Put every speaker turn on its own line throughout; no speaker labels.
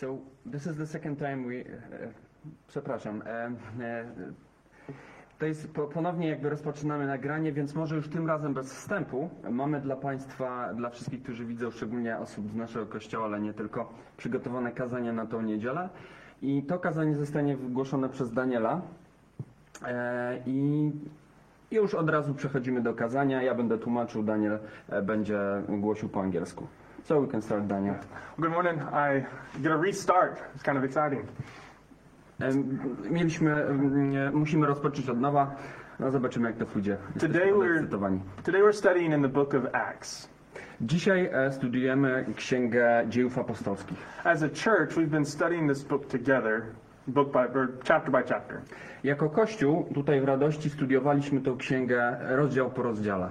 So this is the second time we. E, przepraszam. E, e, to jest po, ponownie jakby rozpoczynamy nagranie, więc może już tym razem bez wstępu. Mamy dla Państwa, dla wszystkich, którzy widzą, szczególnie osób z naszego kościoła, ale nie tylko, przygotowane kazanie na tą niedzielę. I to kazanie zostanie wygłoszone przez Daniela. I już od razu przechodzimy do kazania. Ja będę tłumaczył, Daniel będzie głosił po angielsku. So we can start, Daniel.
Good morning. I get a restart. It's kind of exciting.
Mieliśmy, musimy rozpocząć od nowa. No zobaczymy jak to pójdzie.
Today we're-. Today we're studying in the book of Acts.
Dzisiaj e, studiujemy Księgę Dziejów Apostolskich.
As a church, we've been studying this book together, book by chapter by chapter.
Jako Kościół tutaj w Radości studiowaliśmy tę księgę rozdział po rozdziale.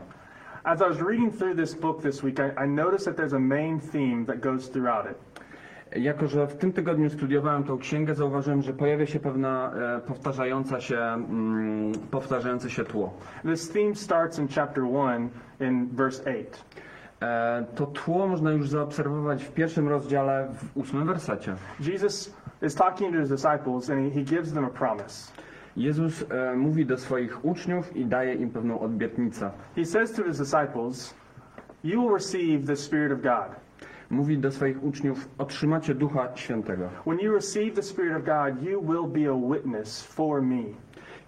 As I was reading through this book this week, I, I noticed that there's a main theme that goes throughout it.
Jako, że w tym tygodniu studiowałem tą księgę, zauważyłem, że pojawia się pewna e, powtarzająca się, mm, powtarzające się tło.
This theme starts in chapter 1 in verse 8.
E, To tło można już zaobserwować w pierwszym rozdziale, w ósmym wersecie.
Jesus is talking to his disciples and he, he gives them a promise.
Jezus e, mówi do swoich uczniów i daje im pewną obietnicę.
He says to his disciples, You will receive the Spirit of God.
Mówi do swoich uczniów: Otrzymacie Ducha Świętego.
When you receive the Spirit of God, you will be a witness for me.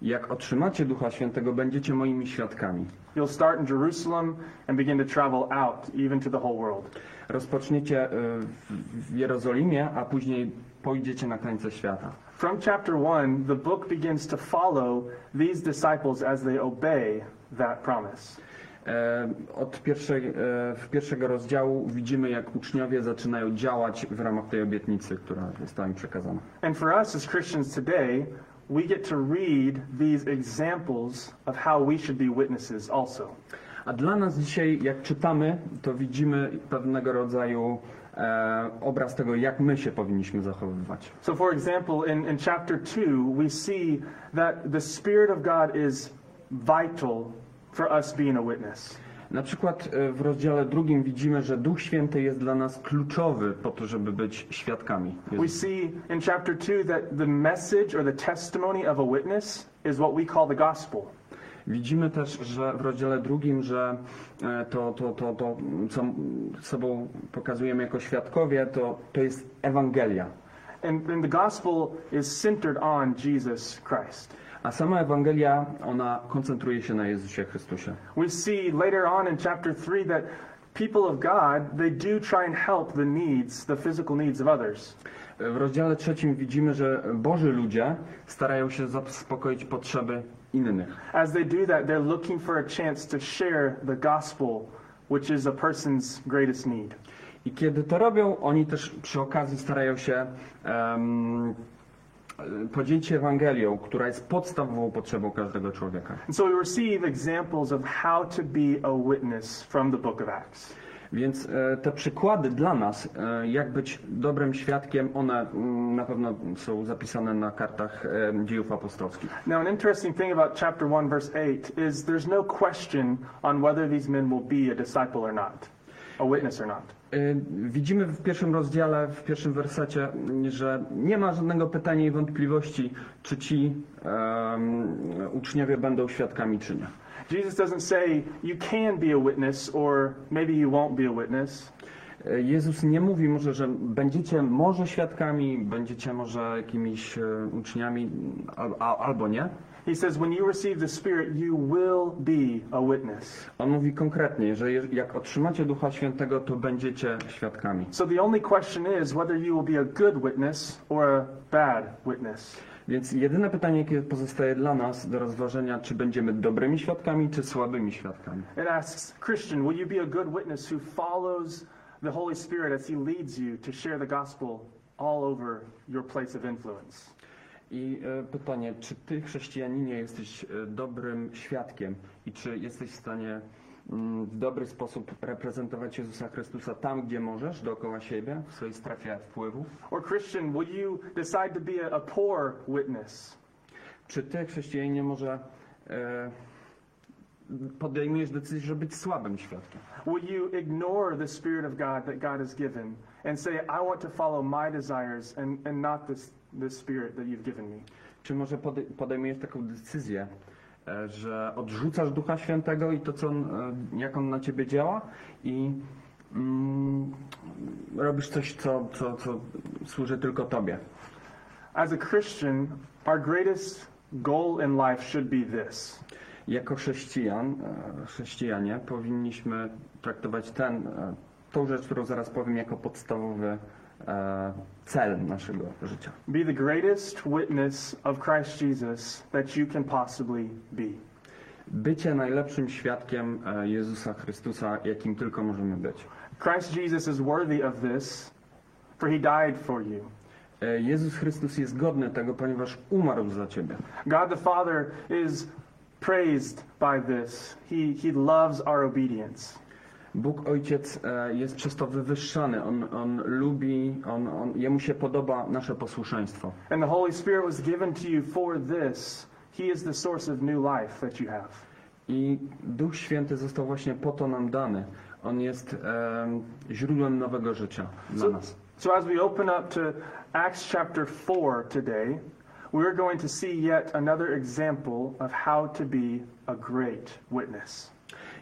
Jak otrzymacie Ducha Świętego, będziecie moimi świadkami.
You'll start in Jerusalem and begin to travel out, even to the whole world.
Rozpoczniecie e, w- w Jerozolimie, a później pójdziecie na krańce świata.
From chapter 1, the book begins to follow these disciples as they obey that promise.
E, Od pierwszej, e, w pierwszego rozdziału widzimy, jak uczniowie zaczynają działać w ramach tej obietnicy, która została im przekazana.
And for us as Christians today, we get to read these examples of how we should be witnesses also.
A dla nas dzisiaj, jak czytamy, to widzimy pewnego rodzaju e, obraz tego, jak my się powinniśmy zachowywać.
So, for example, in, in chapter 2, we see that the Spirit of God is vital for us being a witness.
Na przykład e, w rozdziale drugim widzimy, że Duch Święty jest dla nas kluczowy po to, żeby być świadkami.
We see in chapter 2 that the message or the testimony of a witness is what we call the gospel.
Widzimy też, że w rozdziale drugim, że e, to, to, to, to co sobą pokazujemy jako świadkowie, to, to jest Ewangelia.
And, and the gospel is centered on Jesus Christ.
A sama Ewangelia, ona koncentruje się na Jezusie Chrystusie.
We see later on in chapter 3 that people of God, they do try and help the needs, the physical needs of others.
W rozdziale trzecim widzimy, że Boży ludzie starają się zaspokoić potrzeby innych.
As they do that, they're looking for a chance to share the gospel, which is a person's greatest need.
I kiedy to robią, oni też przy okazji starają się um, podzielić się Ewangelią, która jest podstawową potrzebą każdego człowieka.
And so we receive examples of how to be a witness from the book of Acts.
Więc e, te przykłady dla nas, e, jak być dobrym świadkiem, one mm, na pewno są zapisane na kartach e, dziejów apostolskich.
Now, an interesting thing about chapter 1, verse 8 is there's no question on whether these men will be a disciple or not, a witness or not.
Widzimy w pierwszym rozdziale, w pierwszym wersecie, m, że nie ma żadnego pytania i wątpliwości, czy ci em, uczniowie będą świadkami, czy nie.
Jesus doesn't say you can be a witness or maybe you won't be a witness.
E, Jezus nie mówi może, że będziecie może świadkami, będziecie może jakimiś e, uczniami, albo nie.
He says when you receive the Spirit, you will be a witness.
On mówi konkretnie, że jak otrzymacie Ducha Świętego, to będziecie świadkami.
So the only question is whether you will be a good witness or a bad witness.
Więc jedyne pytanie, jakie pozostaje dla nas do rozważenia, czy będziemy dobrymi świadkami, czy słabymi świadkami.
It asks, Christian, will you be a good witness who follows the Holy Spirit as He leads you to share the gospel all over your place of influence?
I e, pytanie, czy ty, chrześcijaninie, jesteś e, dobrym świadkiem i czy jesteś w stanie w dobry sposób reprezentować Jezusa Chrystusa tam, gdzie możesz, dookoła siebie, w swojej strefie wpływu?
Or, Christian, will you decide to be a, a poor witness?
Czy ty, chrześcijaninie, może e, podejmujesz decyzję, żeby być słabym świadkiem?
Will you ignore the Spirit of God that God has given and say, I want to follow my desires and, and not this, this Spirit that you've given me?
Czy może pode- podejmujesz taką decyzję, że odrzucasz Ducha Świętego i to, co on, e, jak on na ciebie działa i mm, robisz coś, co, co, co służy tylko tobie?
As a Christian, our greatest goal in life should be this
Jako chrześcijan, e, chrześcijanie powinniśmy traktować ten, e, tą rzecz, którą zaraz powiem, jako podstawowy e, cel naszego życia.
be the greatest witness of Christ Jesus that you can possibly be.
Bycie najlepszym świadkiem e, Jezusa Chrystusa, jakim tylko możemy być.
Christ Jesus is worthy of this, for he died for you.
E, Jezus Chrystus jest godny tego, ponieważ umarł za ciebie.
God the Father is praised by this. He, he loves our obedience.
Bóg Ojciec e, jest przez to wywyższany. On, on lubi, on, on, jemu się podoba nasze posłuszeństwo.
And the Holy Spirit was given to you for this. He is the source of new life that you have.
I Duch Święty został właśnie po to nam dany. On jest em, źródłem nowego życia dla
So,
nas.
so as we open up to Acts chapter 4 today, we're going to see yet another example of how to be a great witness.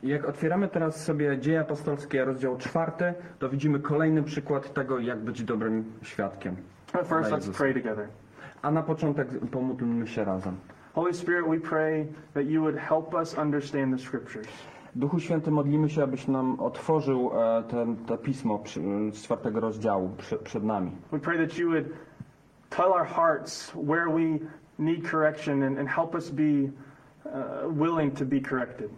Jak otwieramy teraz sobie Dzieje Apostolskie, rozdział czwarty, to widzimy kolejny przykład tego, jak być dobrym świadkiem.
But first, let's pray together.
A na początek pomódlmy się razem.
Holy Spirit, we pray that you would help us understand the scriptures.
Duchu Święty, modlimy się, abyś nam otworzył e, ten, to pismo przy, z czwartego rozdziału przy, przed nami.
We pray that you would tell our hearts where we need correction and, and help us be uh, willing to be corrected.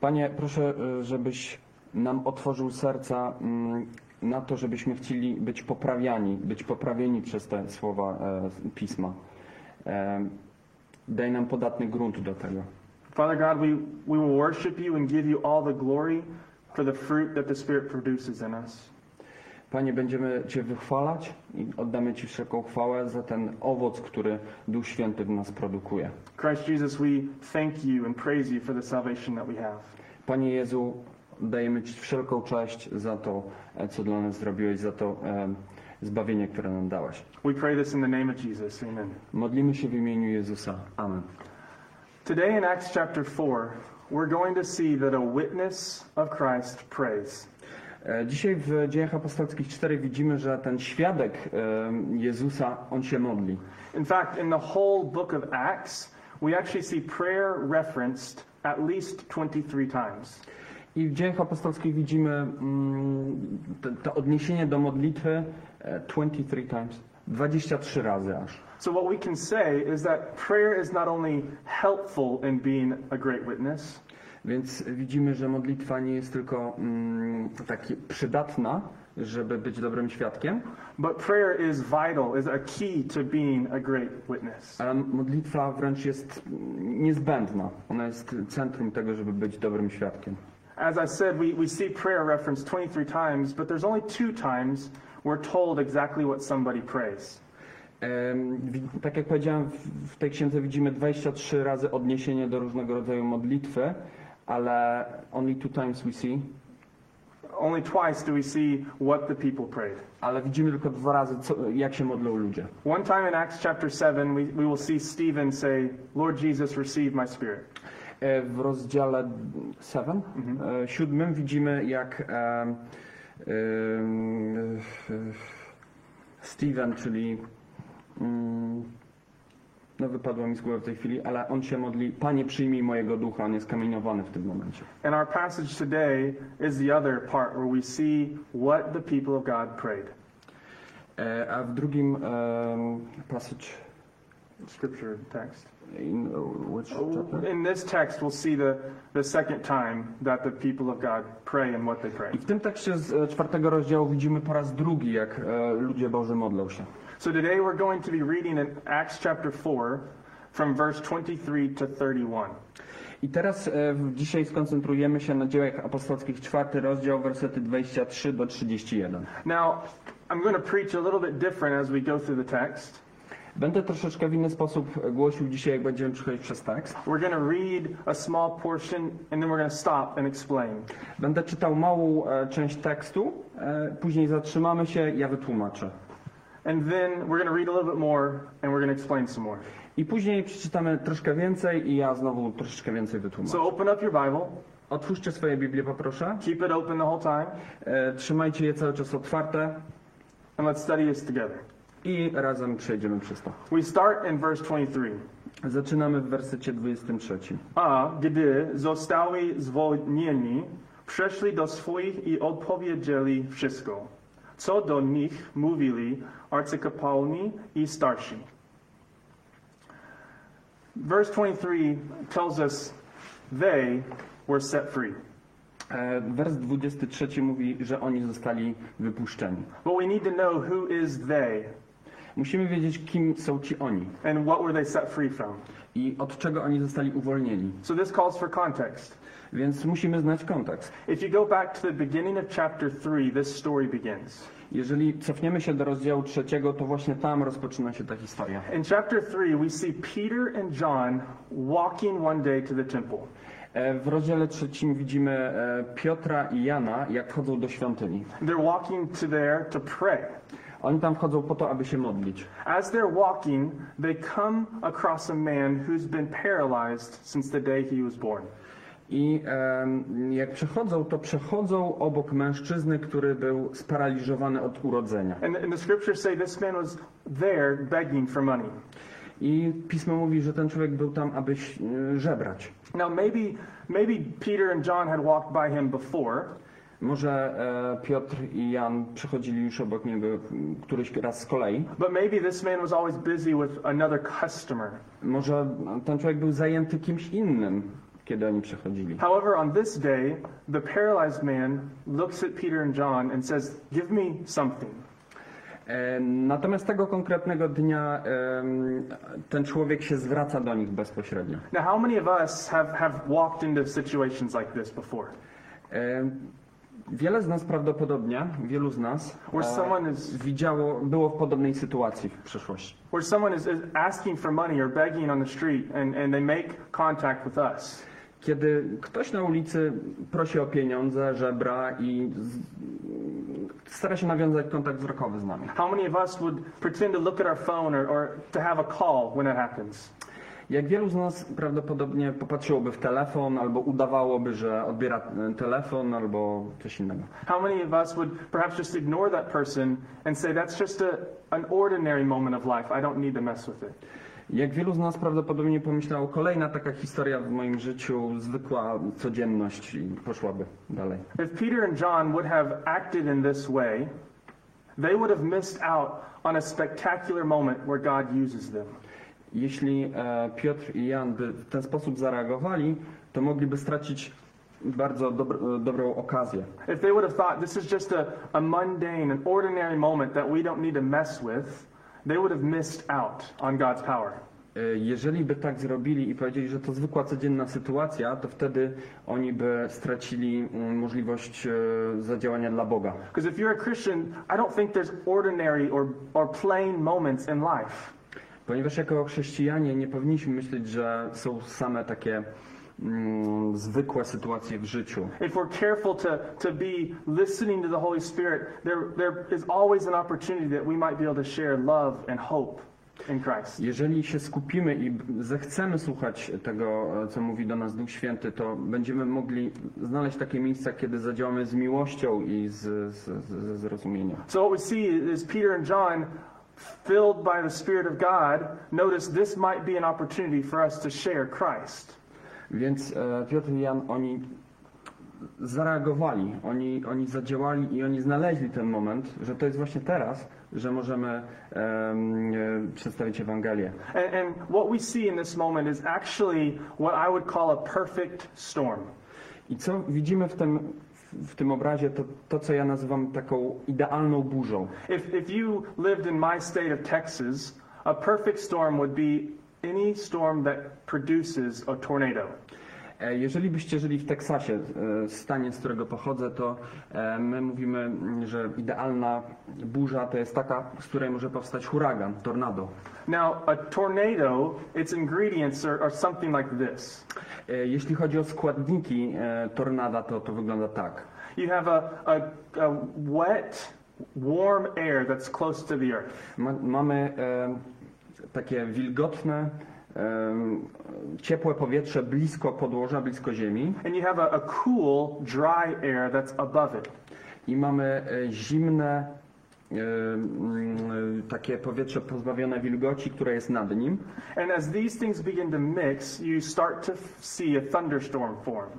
Panie, proszę, e, żebyś nam otworzył serca mm, na to, żebyśmy chcieli być poprawiani, być poprawieni przez te słowa e, pisma. E, daj nam podatny grunt do tego.
Father God, we, we will worship you and give you all the glory for the fruit that the Spirit produces in us.
Panie, będziemy Cię wychwalać i oddamy Ci wszelką chwałę za ten owoc, który Duch Święty w nas produkuje.
Christ Jesus, we thank you and praise you for the salvation that we have.
Panie Jezu, dajemy Ci wszelką cześć za to, e, co dla nas zrobiłeś, za to e, zbawienie, które nam dałeś.
We pray this in the name of Jesus. Amen.
Modlimy się w imieniu Jezusa. Amen.
Today in Acts chapter 4, we're going to see that a witness of Christ prays.
E, Dzisiaj w Dziejach Apostolskich 4 widzimy, że ten świadek e, Jezusa, on się modli.
In fact, in the whole book of Acts, we actually see prayer referenced at least 23 times.
I w Dziejach Apostolskich widzimy mm, to, to odniesienie do modlitwy e, 23 times, 23 razy aż.
So, what we can say is that prayer is not only helpful in being a great witness,
Więc widzimy, że modlitwa nie jest tylko mm, tak przydatna, żeby być dobrym świadkiem,
but prayer is vital, is a key to being a great witness.
ale modlitwa wręcz jest niezbędna. Ona jest centrum tego, żeby być dobrym świadkiem.
As I said, we, we see prayer referenced 23 times, but there's only two times we're told exactly what somebody prays.
Em, Tak jak powiedziałem, w- w tej księdze widzimy 23 razy odniesienie do różnego rodzaju modlitwy, ale only two times we see,
Only twice do we see what the people prayed.
ale widzimy tylko dwa razy, co, jak się modlą ludzie.
One time in Acts chapter 7, we, we will see Stephen say, Lord Jesus, receive my spirit.
E, W rozdziale 7, e, siódmym widzimy jak em, e, Steven, czyli mm, no wypadło mi z głowy w tej chwili, ale on się modli, Panie przyjmij mojego ducha, on jest kamieniowany w tym momencie.
And our passage today is the other part where we see what the people of God prayed.
E, A w drugim em, passage,
Scripture text.
in uh, which chapter?
In this text, we'll see the, the second time that the people of God pray and what they pray.
I w tym tekście z e, czwartego rozdziału widzimy po raz drugi, jak e, ludzie Boży modlą się.
So today we're going to be reading in Acts chapter 4 from verse 23 to 31.
I teraz e, dzisiaj skoncentrujemy się na dziełach apostolskich, czwarty rozdział, wersety 23 do 31.
Now, I'm going to preach a little bit different as we go through the text.
Będę troszeczkę w inny sposób głosił dzisiaj, jak będziemy przechodzić przez tekst.
We're going to read a small portion and then we're going to stop and explain.
Będę czytał małą e, część tekstu, e, później zatrzymamy się, ja wytłumaczę.
And then we're going to read a little bit more and we're going to explain some more.
I później przeczytamy troszkę więcej i ja znowu troszeczkę więcej wytłumaczę.
So open up your Bible,
Otwórzcie swoje Biblię, poproszę.
keep it open the whole time,
E, Trzymajcie je cały czas otwarte
and let's study this together.
i razem przejdziemy przez to.
We start in verse 23.
Zaczynamy w wersecie 23.
A gdy zostali zwolnieni, przeszli do swoich i odpowiedzieli wszystko, co do nich mówili arcykapłani i starsi. Verse 23 tells us they were set free.
Wers 23 mówi, że oni zostali wypuszczeni.
But we need to know who is they
Musimy wiedzieć, kim są ci oni
and what were they set free from.
i od czego oni zostali uwolnieni.
So this calls for context.
Więc musimy znać kontekst.
If you go back to the beginning of chapter 3, this story begins.
Jeżeli cofniemy się do rozdziału trzeciego, to właśnie tam rozpoczyna się ta historia.
In chapter 3, we see Peter and John walking one day to the temple.
E, W rozdziale trzecim widzimy e, Piotra i Jana, jak wchodzą do świątyni.
They're walking to there to pray.
Oni tam wchodzą po to, aby się modlić.
As they're walking, they come across a man who's been paralyzed since the day he was born.
I jak przechodzą, to przechodzą obok mężczyzny, który był sparaliżowany od urodzenia.
And, and the scriptures say this man was there begging for money.
I pismo mówi, że ten człowiek był tam, aby e, żebrać.
Now, maybe, maybe Peter and John had walked by him before,
Może e, Piotr i Jan przechodzili już obok niego któryś raz z kolei.
but maybe this man was always busy with another customer.
Może ten człowiek był zajęty kimś innym, kiedy oni przechodzili.
However, on this day, the paralyzed man looks at Peter and John and says, Give me something.
E, Natomiast tego konkretnego dnia em, ten człowiek się zwraca do nich bezpośrednio.
Now, how many of us have, have walked into situations like this before?
E, Wiele z nas prawdopodobnie, wielu z nas
Where someone is
widziało, było w podobnej sytuacji w przeszłości.
where someone is, is asking for money or begging on the street and, and they make contact with us.
Kiedy ktoś na ulicy prosi o pieniądze, żebra i z, stara się nawiązać kontakt wzrokowy z nami.
How many of us would pretend to look at our phone or, or to have a call when that happens?
Jak wielu z nas prawdopodobnie popatrzyłoby w telefon, albo udawałoby, że odbiera telefon, albo coś innego.
How many of us would perhaps just ignore that person and say, That's just a, an ordinary moment of life. I don't need to mess with it?
Jak wielu z nas prawdopodobnie pomyślało, kolejna taka historia w moim życiu, zwykła codzienność i poszłaby dalej.
If Peter and John would have acted in this way, they would have missed out on a spectacular moment where God uses them.
Jeśli e, Piotr i Jan by w ten sposób zareagowali, to mogliby stracić bardzo dobro, dobrą okazję.
If they would have thought this is just a, a mundane, an ordinary moment that we don't need to mess with, they would have missed out on God's power.
E, Jeżeli by tak zrobili i powiedzieli, że to zwykła codzienna sytuacja, to wtedy oni by stracili mm, możliwość e, zadziałania dla Boga.
Because if you're a Christian, I don't think there's ordinary or, or plain moments in life.
Ponieważ jako chrześcijanie nie powinniśmy myśleć, że są same takie mm, zwykłe sytuacje w życiu.
If we're careful to, to be listening to the Holy Spirit, there, there is always an opportunity that we might be able to share love and hope in Christ.
Jeżeli się skupimy i zechcemy słuchać tego, co mówi do nas Duch Święty, to będziemy mogli znaleźć takie miejsca, kiedy zadziałamy z miłością i z, z, z, ze zrozumieniem.
So what we see is Peter and John, filled by the Spirit of God, notice this might be an opportunity for us to share Christ.
Więc e, Piotr i Jan, oni zareagowali, oni, oni zadziałali i oni znaleźli ten moment, że to jest właśnie teraz, że możemy em, e, przedstawić Ewangelię.
And, and what we see in this moment is actually what I would call a perfect storm.
I co widzimy w tym, w tym obrazie, to to, co ja nazywam taką idealną burzą.
If, if you lived in my state of Texas, a perfect storm would be any storm that produces a tornado.
E, Jeżeli byście żyli w Teksasie, e, stanie, z którego pochodzę, to e, my mówimy, mm, że idealna burza to jest taka, z której może powstać huragan, tornado.
Now, a tornado, its ingredients are, are something like this.
E, Jeśli chodzi o składniki e, tornada, to to wygląda tak.
You have a, a, a wet, warm air that's close to the earth.
Ma, mamy e, takie wilgotne, e, ciepłe powietrze blisko podłoża, blisko ziemi
And you have a, a cool, dry air that's above it.
i mamy e, zimne, e, mm, takie powietrze pozbawione wilgoci, które jest nad nim.
And as these things begin to mix, you start to see a thunderstorm form.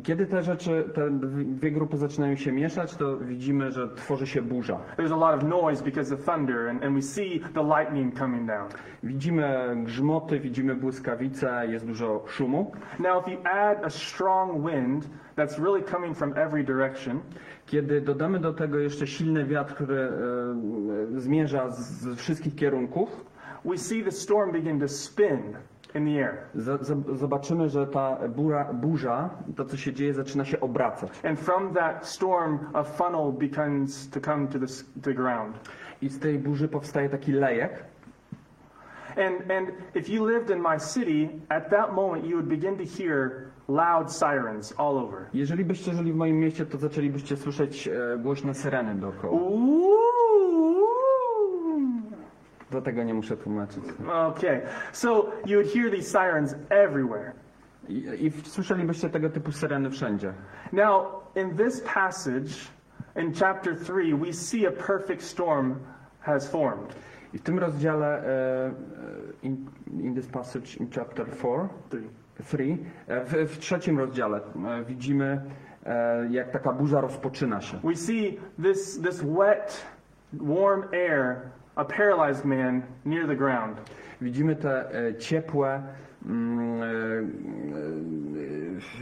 I kiedy te rzeczy, te dwie grupy zaczynają się mieszać, to widzimy, że tworzy się burza.
There's a lot of noise because of thunder, and, and we see the lightning coming down.
Widzimy grzmoty, widzimy błyskawice, jest dużo szumu.
Now, if you add a strong wind that's really coming from every direction,
Kiedy dodamy do tego jeszcze silny wiatr, który e, e, zmierza z, z wszystkich kierunków,
we see the storm begin to spin in the air.
za, za, zobaczymy, że ta bura, burza, to co się dzieje, zaczyna się obracać.
And from that storm, a funnel begins to come to the, the ground.
I z tej burzy powstaje taki lejek.
And, and if you lived in my city, at that moment you would begin to hear loud sirens all over.
Jeżeli byście żyli w moim mieście, to zaczęlibyście słyszeć e, głośne syreny dookoła.
Ooh.
Do tego nie muszę tłumaczyć.
Okay, so you would hear these sirens everywhere.
I, I słyszelibyście tego typu syreny wszędzie.
Now, in this passage, in chapter 3, we see a perfect storm has formed.
I w tym rozdziale, e, in, in this passage in chapter 4,
Three.
3, e, w, w trzecim rozdziale widzimy, jak taka burza rozpoczyna się.
We see this, this wet, warm air, a paralyzed man near the ground.
Widzimy te e, ciepłe, mm, e, e,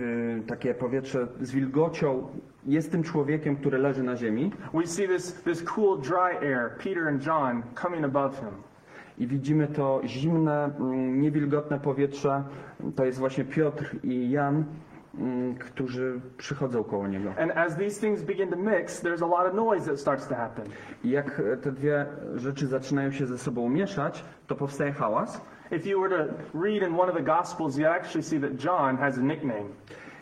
e, takie powietrze z wilgocią. Jest tym człowiekiem, który leży na ziemi.
We see this, this cool, dry air, Peter and John, coming above him.
I widzimy to zimne, mm, niewilgotne powietrze. To jest właśnie Piotr i Jan, mm, którzy przychodzą koło niego.
And as these things begin to mix, there's a lot of noise that starts to happen.
I jak e, te dwie rzeczy zaczynają się ze sobą mieszać, to powstaje hałas.
If you were to read in one of the Gospels, you actually see that John has a nickname.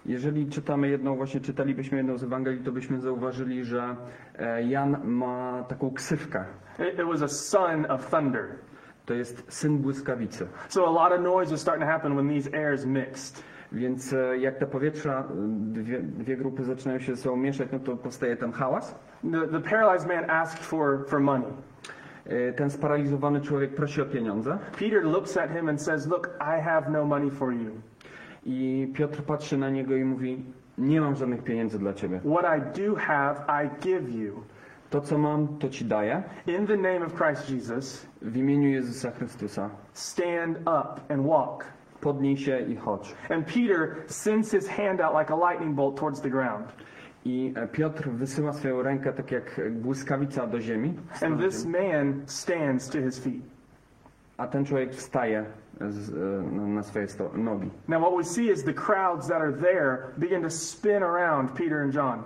Jeżeli czytamy jedną, właśnie czytalibyśmy jedną z Ewangelii, to byśmy zauważyli, że e, Jan ma taką ksywkę.
It, it was a son of thunder.
To jest syn błyskawicy.
So a lot of noise was starting to happen when these airs mixed.
Więc e, jak te powietrza, e, dwie, dwie grupy zaczynają się ze sobą mieszać, no to powstaje ten hałas.
The, the paralyzed man asked for, for money.
E, Ten sparaliżowany człowiek prosi o pieniądze
Peter looks at him and says, Look, I have no money for you.
i Piotr patrzy na niego i mówi: Nie mam żadnych pieniędzy dla ciebie.
What I do have, I give you.
To, co mam, to ci daję.
In the name of Christ Jesus,
W imieniu Jezusa Chrystusa.
stand up and walk.
Podnij się i chodź.
And Peter sends his hand out like a lightning bolt towards the ground.
I e, Piotr wysyła swoją rękę tak jak błyskawica do ziemi.
And this man stands to his feet.
A ten człowiek wstaje z, e, na swoje sto- nogi.
Now, what we see is the crowds that are there begin to spin around Peter and John.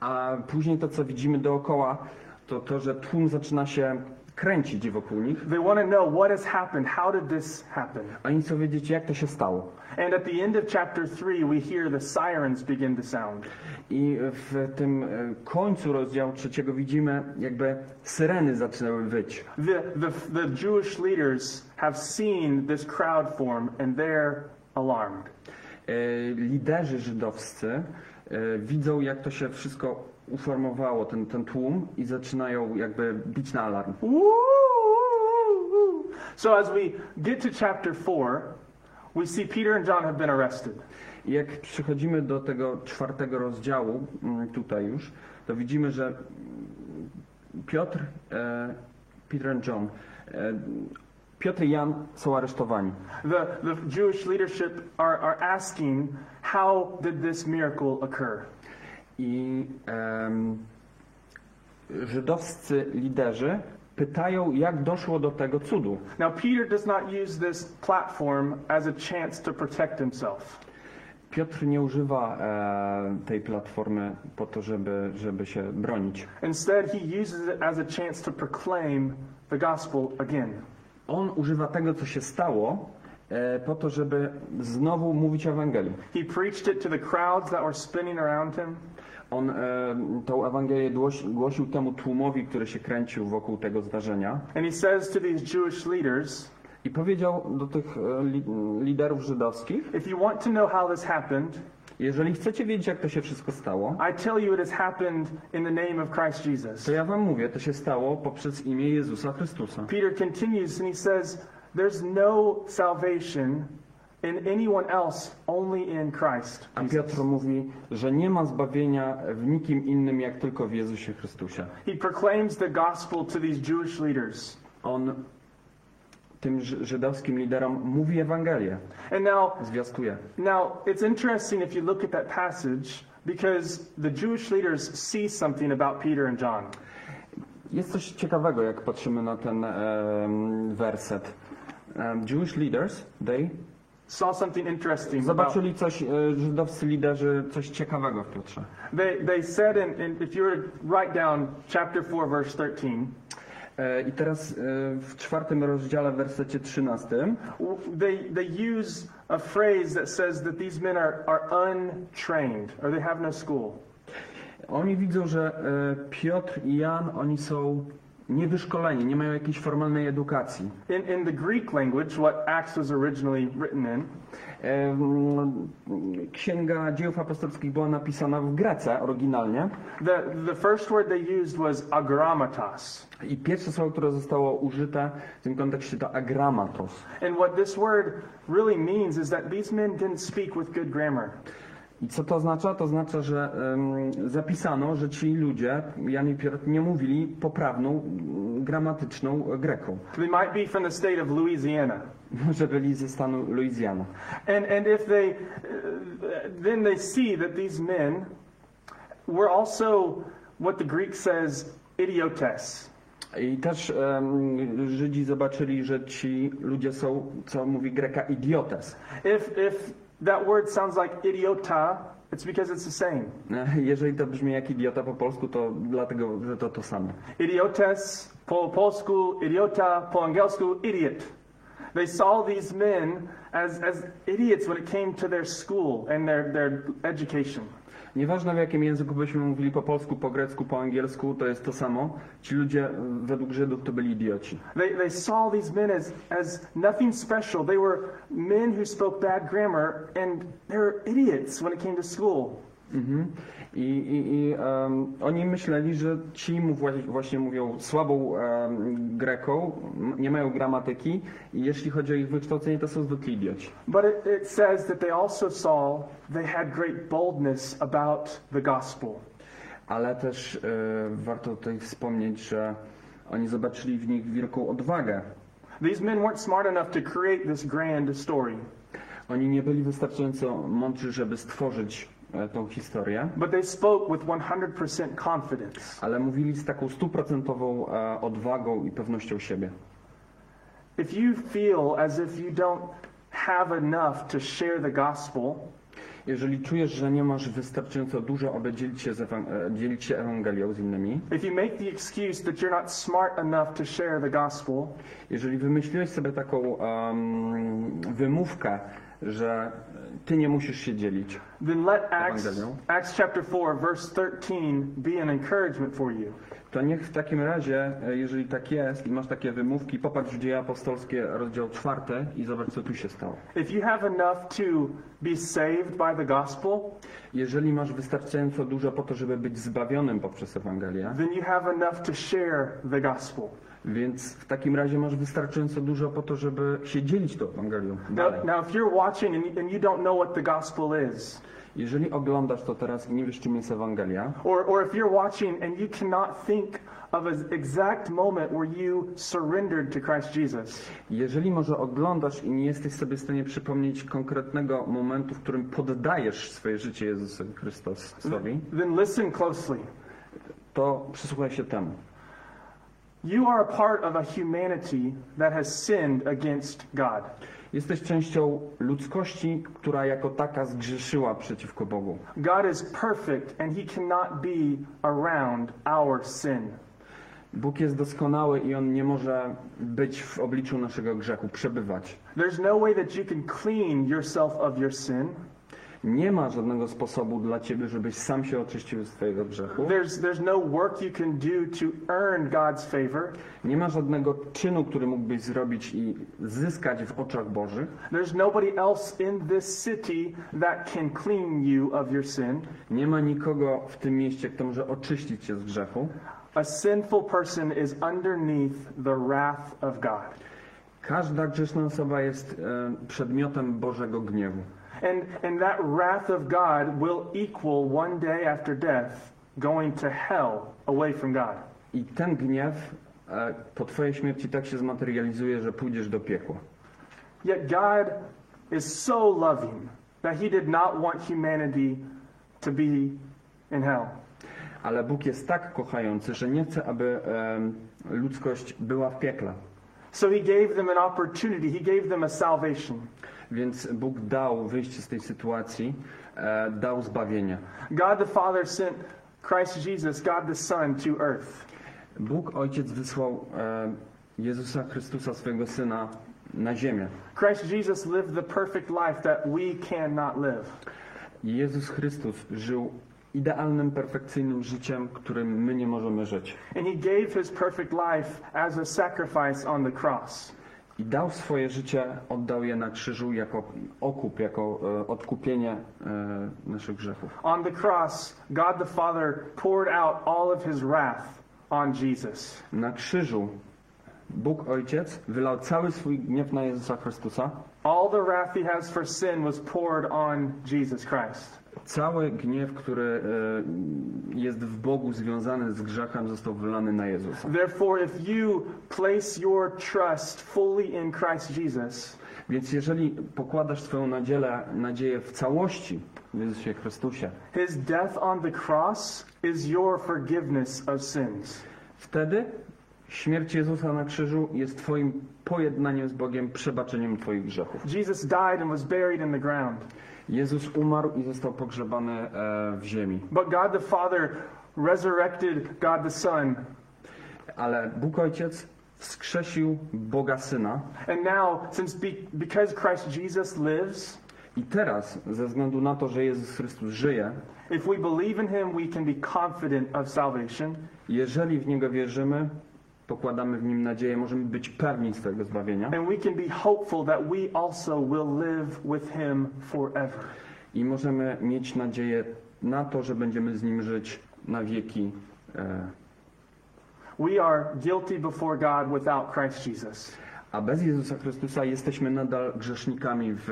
A później to, co widzimy dookoła, to to, że tłum zaczyna się kręcić wokół nich.
They want to know what has happened. How did this happen?
A oni chcą wiedzieć, jak to się stało.
And at the end of chapter 3, we hear the sirens begin to sound.
I w tym e, końcu rozdziału trzeciego widzimy, jakby syreny zaczynały wyć.
The, the, the Jewish leaders have seen this crowd form and they're alarmed.
E, Liderzy żydowscy e, widzą, jak to się wszystko uformowało, ten, ten tłum, i zaczynają jakby bić na alarm.
So as we get to chapter 4, we see Peter and John have been arrested.
I jak przychodzimy do tego czwartego rozdziału, mm, tutaj już, to widzimy, że Piotr, e, Peter and John, e, Piotr i Jan są aresztowani.
The, the Jewish leadership are, are asking, how did this miracle occur?
I żydowscy liderzy pytają, jak doszło do tego cudu.
Now, Peter does not use this platform as a chance to protect himself.
Piotr nie używa e, tej platformy po to, żeby, żeby się bronić.
Instead, he uses it as a chance to proclaim the gospel again.
On używa tego, co się stało, e, po to, żeby znowu mówić Ewangelię.
He preached it to the crowds that were spinning around him.
On e, tą Ewangelię głosi, głosił temu tłumowi, który się kręcił wokół tego zdarzenia
And he says to these Jewish leaders,
i powiedział do tych e, li, liderów żydowskich,
if you want to know how this happened,
jeżeli chcecie wiedzieć, jak to się wszystko stało,
I tell you it has happened in the name of Christ Jesus.
to ja wam mówię, to się stało poprzez imię Jezusa Chrystusa.
Peter continues and he says, There's no salvation in anyone else, only in Christ.
A
Jesus."
Piotr mówi, że nie ma zbawienia w nikim innym, jak tylko w Jezusie Chrystusie.
He proclaims the gospel to these Jewish leaders.
On tym ży- żydowskim liderom mówi Ewangelię,
And now,
zwiastuje.
now it's interesting if you look at that passage because the Jewish leaders see something about Peter and John.
Jest coś ciekawego, jak patrzymy na ten em, werset. Em, Jewish leaders, they
Saw something interesting.
Zobaczyli coś, e, żydowscy liderzy, coś ciekawego w Piotrze.
they, they said, in, in, if you were to write down chapter 4, verse 13,
E, I teraz e, w czwartym rozdziale, w wersecie 13,
w- they, they use a phrase that says that these men are, are untrained or they have no school.
oni widzą, że e, Piotr i Jan, oni są niewyszkoleni, nie mają jakiejś formalnej edukacji.
In, in the Greek language, what Acts was originally written in,
Księga Dziejów Apostolskich była napisana w Grece oryginalnie
the, the first word they used was agrammatos.
i pierwsze słowo, które zostało użyte w tym kontekście to agramatos.
And what this word really means is that these men didn't speak with good grammar.
I co to oznacza? To oznacza, że em, zapisano, że ci ludzie, Jan i Piotr, nie mówili poprawną, mm, gramatyczną greką,
They might be from the state of Louisiana.
że byli ze stanu Luizjana.
And, and if they, uh, then they see that these men were also what the Greek says idiotes.
I też em, Żydzi zobaczyli, że ci ludzie są, co mówi Greka, idiotes.
If, if that word sounds like idiota, it's because it's the same.
Jeżeli to brzmi jak idiota po polsku, to dlatego, że to to samo.
Idiotes, po polsku, idiota, po angielsku, idiot. They saw these men as, as idiots when it came to their school and their, their education.
Nieważne w jakim języku byśmy mówili po polsku, po grecku, po angielsku, to jest to samo. Ci ludzie e, według Żydów to byli idioci.
They, they saw these men as, as nothing special. They were men who spoke bad grammar, and they were idiots when it came to school.
Mhm. I, i, i em, oni myśleli, że ci mu wła- właśnie mówią słabą em, greką, nie mają gramatyki i jeśli chodzi o ich wykształcenie, to są zwykli idioci.
But it, it says that they also saw they had great boldness about the gospel.
Ale też e, warto tutaj wspomnieć, że oni zobaczyli w nich wielką odwagę.
These men weren't smart enough to create this grand story,
Oni nie byli wystarczająco mądrzy, żeby stworzyć tą historię,
but they spoke with 100% confidence.
ale mówili z taką stuprocentową e, odwagą i pewnością siebie.
If you feel as if you don't have enough to share the gospel,
Jeżeli czujesz, że nie masz wystarczająco dużo, aby dzielić się, z ewan- e, dzielić się Ewangelią z innymi,
gospel,
jeżeli wymyśliłeś sobie taką em, wymówkę, że ty nie musisz się dzielić,
then let Acts,
Ewangelią.
Acts chapter 4, verse 13 be an encouragement for you.
to niech w takim razie, e, jeżeli tak jest i masz takie wymówki, popatrz w Dzieje Apostolskie, rozdział czwarty i zobacz, co tu się stało.
If you have enough to be saved by the gospel,
Jeżeli masz wystarczająco dużo po to, żeby być zbawionym poprzez Ewangelię,
then you have enough to share the gospel.
Więc w takim razie masz wystarczająco dużo po to, żeby się dzielić tą Ewangelią dalej.
Now, now if you're watching and, and you don't know what the gospel is,
Jeżeli oglądasz to teraz i nie wiesz, czym jest Ewangelia,
or, or if you're watching and you cannot think of an exact moment where you surrendered to Christ Jesus,
jeżeli może oglądasz i nie jesteś sobie w stanie przypomnieć konkretnego momentu, w którym poddajesz swoje życie Jezusowi Chrystusowi,
then listen closely.
to przysłuchaj się temu.
You are a part of a humanity that has sinned against God.
Jesteś częścią ludzkości, która jako taka zgrzeszyła przeciwko Bogu.
God is perfect and he cannot be around our sin.
Bóg jest doskonały i On nie może być w obliczu naszego grzechu, przebywać.
There's no way that you can clean yourself of your sin.
Nie ma żadnego sposobu dla Ciebie, żebyś sam się oczyścił z Twojego grzechu.
There's, there's no work you can do to earn God's favor.
Nie ma żadnego czynu, który mógłbyś zrobić i zyskać w oczach Bożych.
There's nobody else in this city that can clean you of your sin.
Nie ma nikogo w tym mieście, kto może oczyścić Cię z grzechu.
A sinful person is underneath the wrath of God.
Każda grzeszna osoba jest e, przedmiotem Bożego gniewu.
And, and that wrath of God will equal one day after death going to hell away from God.
I ten gniew e, po Twojej śmierci tak się zmaterializuje, że pójdziesz do piekła.
Yet God is so loving that he did not want humanity to be in hell.
Ale Bóg jest tak kochający, że nie chce, aby em, ludzkość była w piekle.
So he gave them an opportunity, he gave them a salvation.
Więc Bóg dał wyjście z tej sytuacji, e, dał zbawienie.
God the Father sent Christ Jesus, God the Son, to earth.
Bóg Ojciec wysłał e, Jezusa Chrystusa, swojego Syna, na ziemię.
Christ Jesus lived the perfect life that we cannot live.
Jezus Chrystus żył idealnym, perfekcyjnym życiem, którym my nie możemy żyć.
And he gave his perfect life as a sacrifice on the cross.
I dał swoje życie, oddał je na krzyżu jako okup, jako e, odkupienie e, naszych grzechów.
On the cross, God the Father poured out all of his wrath on Jesus.
Na krzyżu Bóg Ojciec wylał cały swój gniew na Jezusa Chrystusa.
All the wrath he has for sin was poured on Jesus Christ.
Cały gniew, który e, jest w Bogu związany z grzechem, został wylany na Jezusa.
Therefore, if you place your trust fully in Christ Jesus,
Więc jeżeli pokładasz swoją nadzieję, nadzieję w całości w Jezusie Chrystusie,
his death on the cross is your forgiveness of sins.
wtedy śmierć Jezusa na krzyżu jest Twoim pojednaniem z Bogiem, przebaczeniem Twoich grzechów.
Jesus died and was buried in the ground.
Jezus umarł i został pogrzebany e, w ziemi.
But God the Father resurrected God the Son.
Ale Bóg Ojciec wskrzesił Boga Syna
And now, since be, because Christ Jesus lives,
i teraz, ze względu na to, że Jezus Chrystus żyje,
if we believe in him, we can be confident of salvation.
jeżeli w Niego wierzymy, pokładamy w Nim nadzieję, możemy być pewni swojego zbawienia
And we can be hopeful that we also will live with him forever.
i możemy mieć nadzieję na to, że będziemy z Nim żyć na wieki. E,
We are guilty before God without Christ Jesus.
a bez Jezusa Chrystusa jesteśmy nadal grzesznikami w,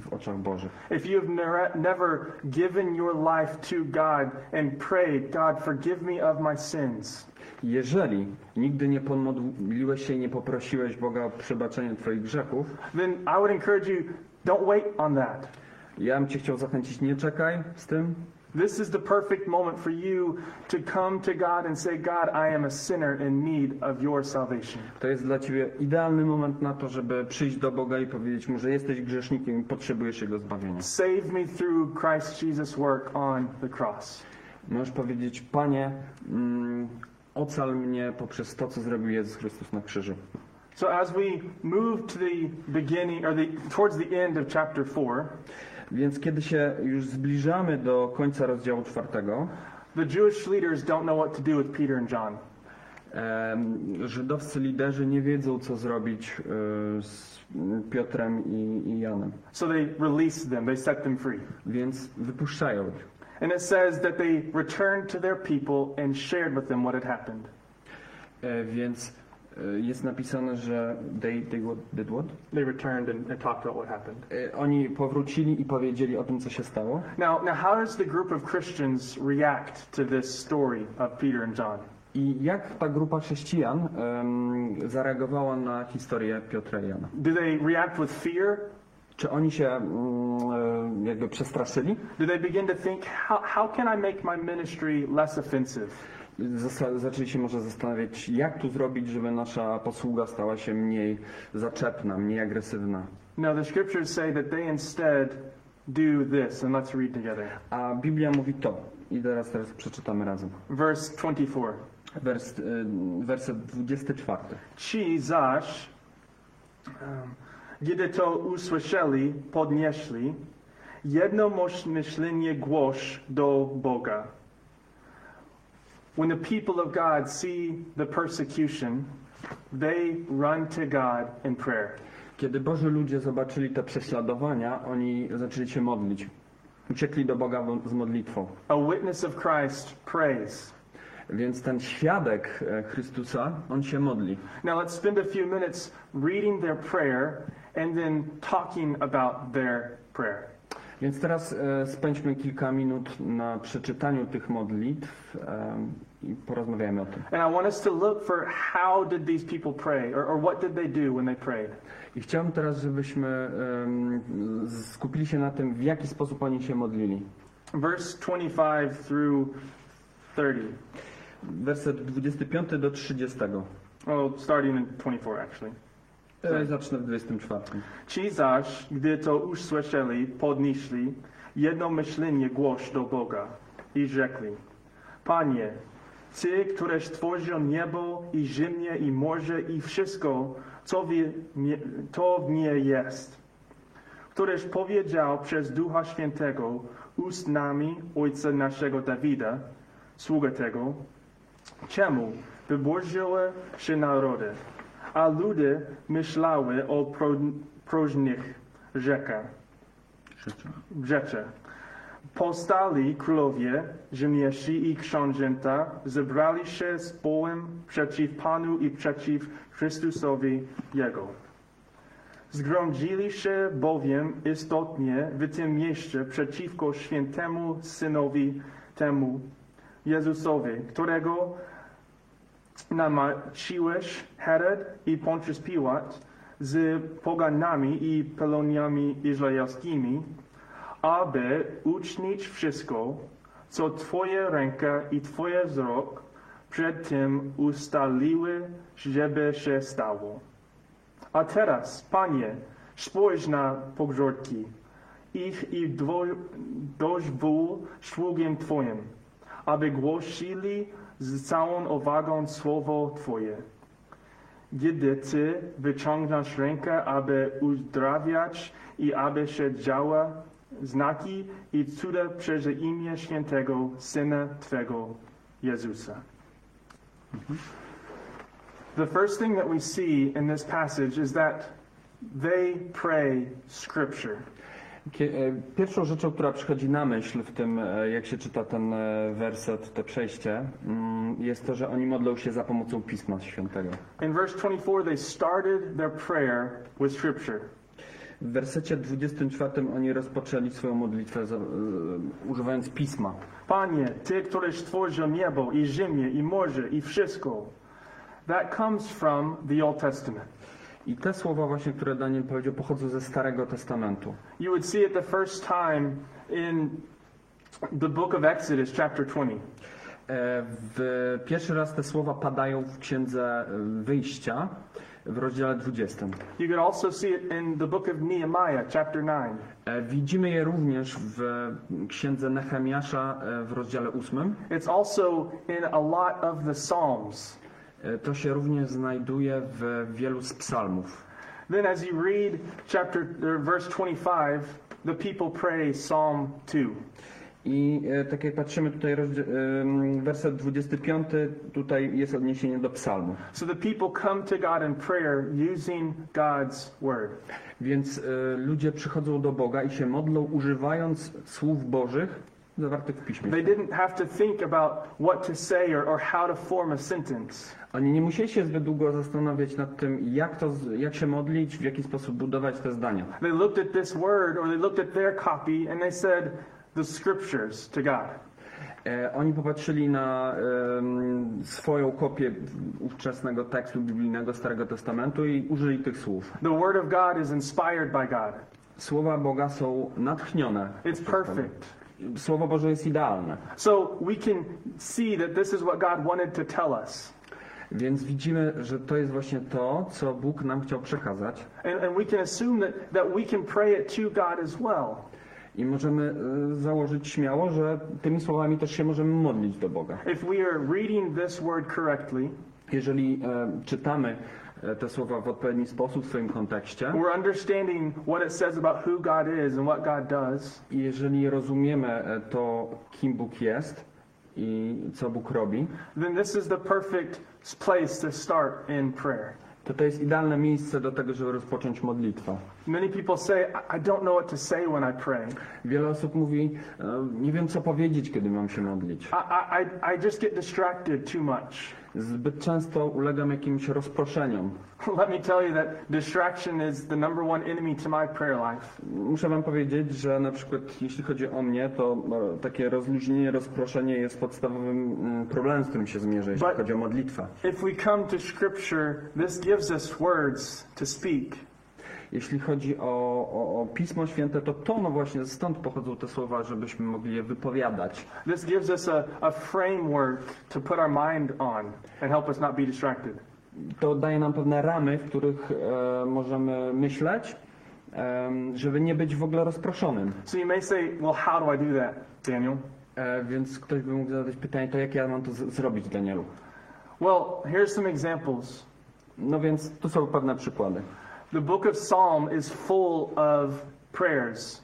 w oczach Bożych.
If you have never, never given your life to God and prayed, God, forgive me of my sins,
Jeżeli nigdy nie pomodliłeś się i nie poprosiłeś Boga o przebaczenie Twoich grzechów,
then I would encourage you, don't wait on that.
ja bym Cię chciał zachęcić, nie czekaj z tym.
This is the perfect moment for you to come to God and say, God, I am a sinner in need of your salvation.
To jest dla Ciebie idealny moment na to, żeby przyjść do Boga i powiedzieć Mu, że jesteś grzesznikiem i potrzebujesz Jego zbawienia.
Save me through Christ Jesus' work on the cross.
Możesz powiedzieć, Panie, mm, ocal mnie poprzez to, co zrobił Jezus Chrystus na krzyżu.
So as we move to the beginning, or the, towards the end of chapter 4,
Więc kiedy się już zbliżamy do końca rozdziału czwartego,
the Jewish leaders don't know what to do with Peter and John.
em, żydowscy liderzy nie wiedzą, co zrobić e, z Piotrem i, i Janem.
So they released them, they set them free.
Więc wypuszczają ich.
And it says that they returned to their people and shared with them what had happened.
E, Więc e, jest napisane, że they, they what, did what?
They returned and, and talked about what happened.
E, Oni powrócili i powiedzieli o tym, co się stało.
Now, now, how does the group of Christians react to this story of Peter and John?
I jak ta grupa chrześcijan em, zareagowała na historię Piotra i Jana?
Do they react with fear?
Czy oni się mm, e, jakby przestraszyli?
Do they begin to think, how, how can I make my ministry less offensive?
zaczęli się może zastanawiać, jak tu zrobić, żeby nasza posługa stała się mniej zaczepna, mniej agresywna.
No, the scriptures say that they instead do this, and let's read together.
A Biblia mówi to. I teraz, teraz przeczytamy razem.
Verse 24.
Wers, y, werset 24.
Ci zaś, um, gdy to usłyszeli, podnieśli, jednomyślnie głos do Boga. When the people of God see the persecution, they run to God in prayer.
Kiedy Boży ludzie zobaczyli te prześladowania, oni zaczęli się modlić. Uciekli do Boga z modlitwą.
A witness of Christ prays.
Więc ten świadek e, Chrystusa, on się modli.
Now let's spend a few minutes reading their prayer and then talking about their prayer.
Więc teraz e, spędźmy kilka minut na przeczytaniu tych modlitw i porozmawiamy o tym.
And I want us to look for how did these people pray or, or what did they do when they prayed.
I chciałbym teraz, żebyśmy em, skupili się na tym, w jaki sposób oni się modlili.
Verse 25 through 30.
Werset 25 do 30.
Well, starting in 24 actually.
E, Zacznę w 24.
Ci zaś, gdy to usłyszeli, podnieśli jednomyślnie głos do Boga i rzekli, Panie, Ty, któreś stworzył niebo i ziemię i morze i wszystko, co w nie, to w nie jest, któreś powiedział przez Ducha Świętego ustnami Ojca naszego Dawida, sługa tego, czemu wyburzyły się narody, a ludy myślały o pro, próżnych rzekach, rzeczy. Powstali królowie, rzemieśli i książęta, zebrali się z bołem przeciw Panu i przeciw Chrystusowi Jego. Zgromadzili się bowiem istotnie w tym mieście przeciwko świętemu Synowi temu, Jezusowi, którego namaciłeś Herod i Pontius Piłat z poganami i peloniami izraelskimi, aby ucznić wszystko, co Twoja ręka i Twoje wzrok przed tym ustaliły, żeby się stało. A teraz, Panie, spójrz na pogrzordki ich i dwo- doźwól sługiem Twoim, aby głosili z całą uwagą słowo Twoje. Gdy Ty wyciągniesz rękę, aby uzdrawiać i aby się działa znaki i cuda przez imię świętego Syna Twego Jezusa. The first thing that we see in this passage is that they pray Scripture.
E, Pierwszą rzeczą, która przychodzi na myśl w tym, e, jak się czyta ten e, werset, to przejście, mm, jest to, że oni modlą się za pomocą Pisma Świętego.
In verse 24, they started their prayer with Scripture.
W wersecie 24 oni rozpoczęli swoją modlitwę używając Pisma.
Panie, Ty, któryś stworzył niebo i ziemię i morze i wszystko. That comes from the Old Testament.
I te słowa właśnie, które Daniel powiedział, pochodzą ze Starego Testamentu.
You would see it the first time in the book of Exodus, chapter 20.
E, W pierwszy raz te słowa padają w Księdze e, Wyjścia w rozdziale 20.
You could also see it in the book of Nehemiah, chapter 9.
E, Widzimy je również w Księdze Nehemiasza w rozdziale 8.
It's also in a lot of the Psalms.
E, To się również znajduje w wielu z psalmów.
Then, as you read chapter or verse 25, the people pray Psalm 2.
I e, tak jak patrzymy tutaj, em, werset 25, tutaj jest odniesienie do psalmu.
So the people come to God in prayer using God's word.
Więc e, ludzie przychodzą do Boga i się modlą używając słów Bożych zawartych w Piśmie.
They didn't have to think about what to say or, or how to form a sentence.
Oni nie musieli się zbyt długo zastanawiać nad tym, jak, to, jak się modlić, w jaki sposób budować te zdania.
They looked at this word or they looked at their copy and they said the scriptures to God.
E, oni popatrzyli na em, swoją kopię ówczesnego tekstu biblijnego Starego Testamentu i użyli tych słów.
The word of God is inspired by God.
Słowa Boga są natchnione.
It's perfect.
Słowo Boże jest idealne.
So we can see that this is what God wanted to tell us.
Więc widzimy, że to jest właśnie to, co Bóg nam chciał przekazać.
And, and we can assume that, that we can pray it to God as well.
I możemy e, założyć śmiało, że tymi słowami też się możemy modlić do Boga.
If we are reading this word correctly,
Jeżeli e, czytamy te słowa w odpowiedni sposób w swoim kontekście
we're understanding what it says about who God is and what God does,
i jeżeli rozumiemy e, to, kim Bóg jest i co Bóg robi,
then this is the perfect place to start in prayer.
to to jest idealne miejsce do tego, żeby rozpocząć modlitwę.
Many people say, I don't know what to say when I pray.
Wiele osób mówi, e, nie wiem co powiedzieć, kiedy mam się modlić.
I, I- I just get distracted too much.
Zbyt często ulegam jakimś rozproszeniom.
Let me tell you that distraction is the number one enemy to my prayer life.
Muszę wam powiedzieć, że na przykład jeśli chodzi o mnie, to e, takie rozluźnienie, rozproszenie jest podstawowym mm, problemem, z którym się zmierzę, jeśli
But-
chodzi o modlitwę.
If we come to Scripture, this gives us words to speak.
Jeśli chodzi o, o, o Pismo Święte, to to no właśnie stąd pochodzą te słowa, żebyśmy mogli je wypowiadać.
This gives us a, a framework to put our mind on and help us not be distracted.
To daje nam pewne ramy, w których e, możemy myśleć, em, żeby nie być w ogóle rozproszonym.
So you may say, well, how do I do that, Daniel?
E, więc ktoś by mógł zadać pytanie, to jak ja mam to zrobić, Danielu?
Well, here's some examples.
No więc tu są pewne przykłady.
The book of Psalm is full of prayers.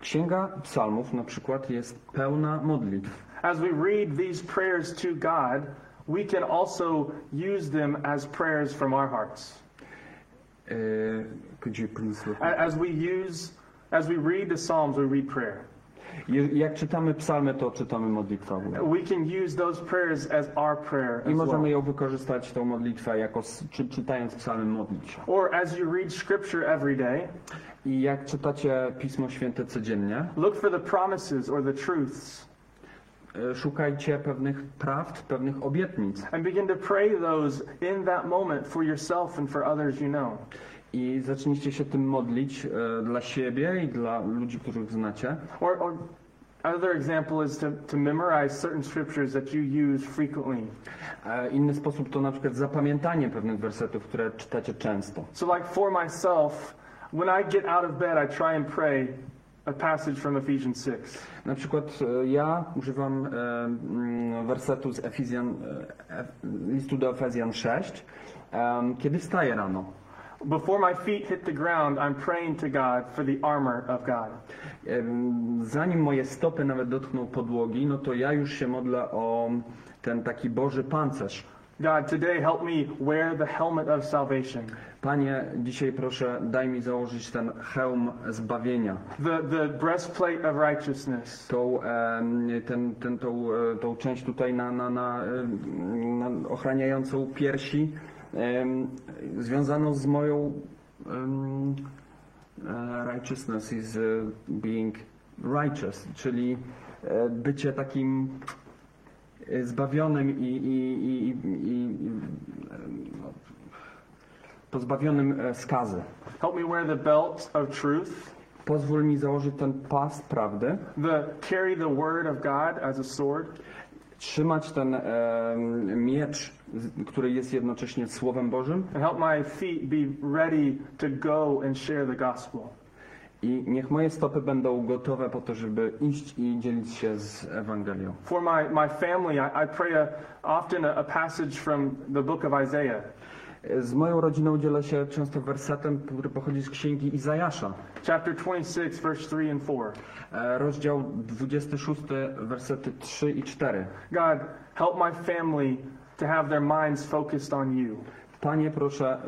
Księga Psalmów na przykład jest pełna modlitw.
As we read these prayers to God, we can also use them as prayers from our hearts.
E, could you please repeat?
As we use, as we read the Psalms, we read prayer.
Je- Jak czytamy psalmy, to czytamy modlitwę.
We can use those prayers as our prayer
I
as
możemy
well.
ją wykorzystać, tą modlitwę, jako s- czy, czytając psalmy modlić się.
Or as you read Scripture every day,
I jak czytacie Pismo Święte codziennie,
look for the promises or the truths
e, szukajcie pewnych prawd, pewnych obietnic
and begin to pray those in that moment for yourself and for others you know.
I zacznijcie się tym modlić e, dla siebie i dla ludzi, których znacie.
Or, or another example is to, to memorize certain scriptures that you use frequently.
E, Inny sposób to na przykład zapamiętanie pewnych wersetów, które czytacie często.
So, like for myself, when I get out of bed, I try and pray a passage from Ephesians 6.
Na przykład e, ja używam e, mm, wersetu z Efizjan, e, listu do Efezjan 6, em, kiedy wstaję rano.
Before my feet hit the ground, I'm praying to God for the armor of God.
Zanim moje stopy nawet dotkną podłogi, no to ja już się modlę o ten taki Boży pancerz.
God, today help me wear the helmet of salvation,
Panie, dzisiaj proszę daj mi założyć ten hełm zbawienia,
the, the breastplate of righteousness,
tą, ten, ten, tą, e, tą część tutaj na, na, na, em, na ochraniającą piersi, związaną z moją e, righteousness is e, being righteous, czyli e, bycie takim zbawionym i, i, i, i, no, pozbawionym skazy.
help me wear the belt of truth,
Pozwól mi założyć ten pas prawdy,
the carry the word of God as a sword,
trzymać ten em, miecz, który jest jednocześnie Słowem Bożym
and help my feet be ready to go and share the gospel.
i niech moje stopy będą gotowe po to, żeby iść i dzielić się z Ewangelią.
For my, my family, I, I pray a, often a, a passage from the book of Isaiah.
Z moją rodziną dzielę się często wersetem, który pochodzi z księgi Izajasza.
chapter 26, verse 3 and 4.
E, Rozdział 26, wersety 3 i 4.
God, help my family to have their minds focused on you.
Panie, proszę,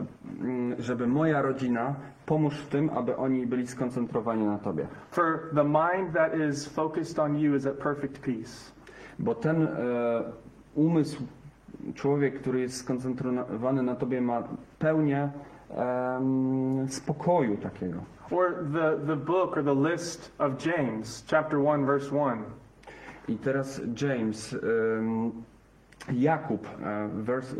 mm, żeby moja rodzina, pomóż w tym, aby oni byli skoncentrowani na Tobie.
For the mind that is focused on you is at perfect peace.
Bo ten e, umysł, człowiek, który jest skoncentrowany na Tobie, ma pełnię spokoju takiego.
Or the, the book or the list of James, chapter 1, verse 1.
I teraz James, Jakub, e, vers, e,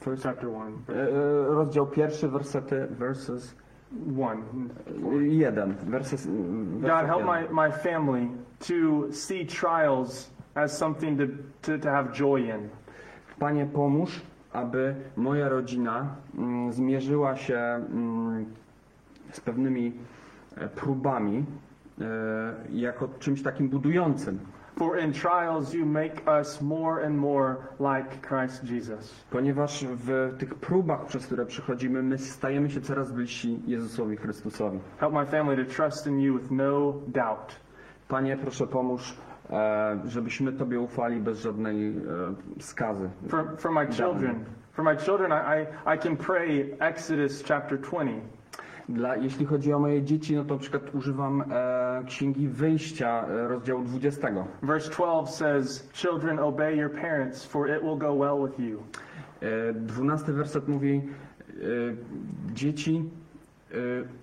first,
Chapter 1.
e, e, rozdział pierwszy, wersety, verses
1.
Jeden, werset,
God, help my, my family to see trials as something to, to, to have joy in.
Panie, pomóż, aby moja rodzina mm, zmierzyła się mm, z pewnymi e, próbami e, jako czymś takim budującym.
For in trials you make us more and more like Christ Jesus.
Ponieważ w tych próbach, przez które przechodzimy, my stajemy się coraz bliżsi Jezusowi Chrystusowi.
Help my family to trust in you with no doubt.
Panie, proszę pomóż, e, żebyśmy Tobie ufali bez żadnej e, skazy.
For, for my children, for my children, I, I, I can pray Exodus chapter 20.
Dla, jeśli chodzi o moje dzieci, no to na przykład używam e, Księgi Wyjścia, e, rozdziału 20.
Verse 12 says, Children, obey your parents, for it will go well with you.
E, 12 werset mówi, e, dzieci, e,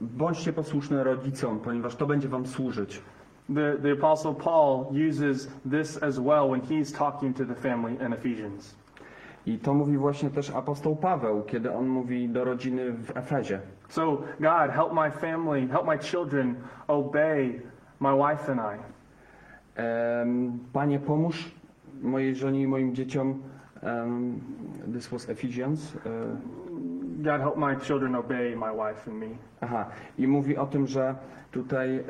bądźcie posłuszne rodzicom, ponieważ to będzie wam służyć.
The, the Apostle Paul uses this as well when he's talking to the family in Ephesians.
I to mówi właśnie też apostoł Paweł, kiedy on mówi do rodziny w Efezie.
So, God, help my family, help my children obey my wife and I.
Em, Panie, pomóż mojej żonie i moim dzieciom. em, this was Ephesians. e,
God, help my children obey my wife and me.
Aha, i mówi o tym, że tutaj e,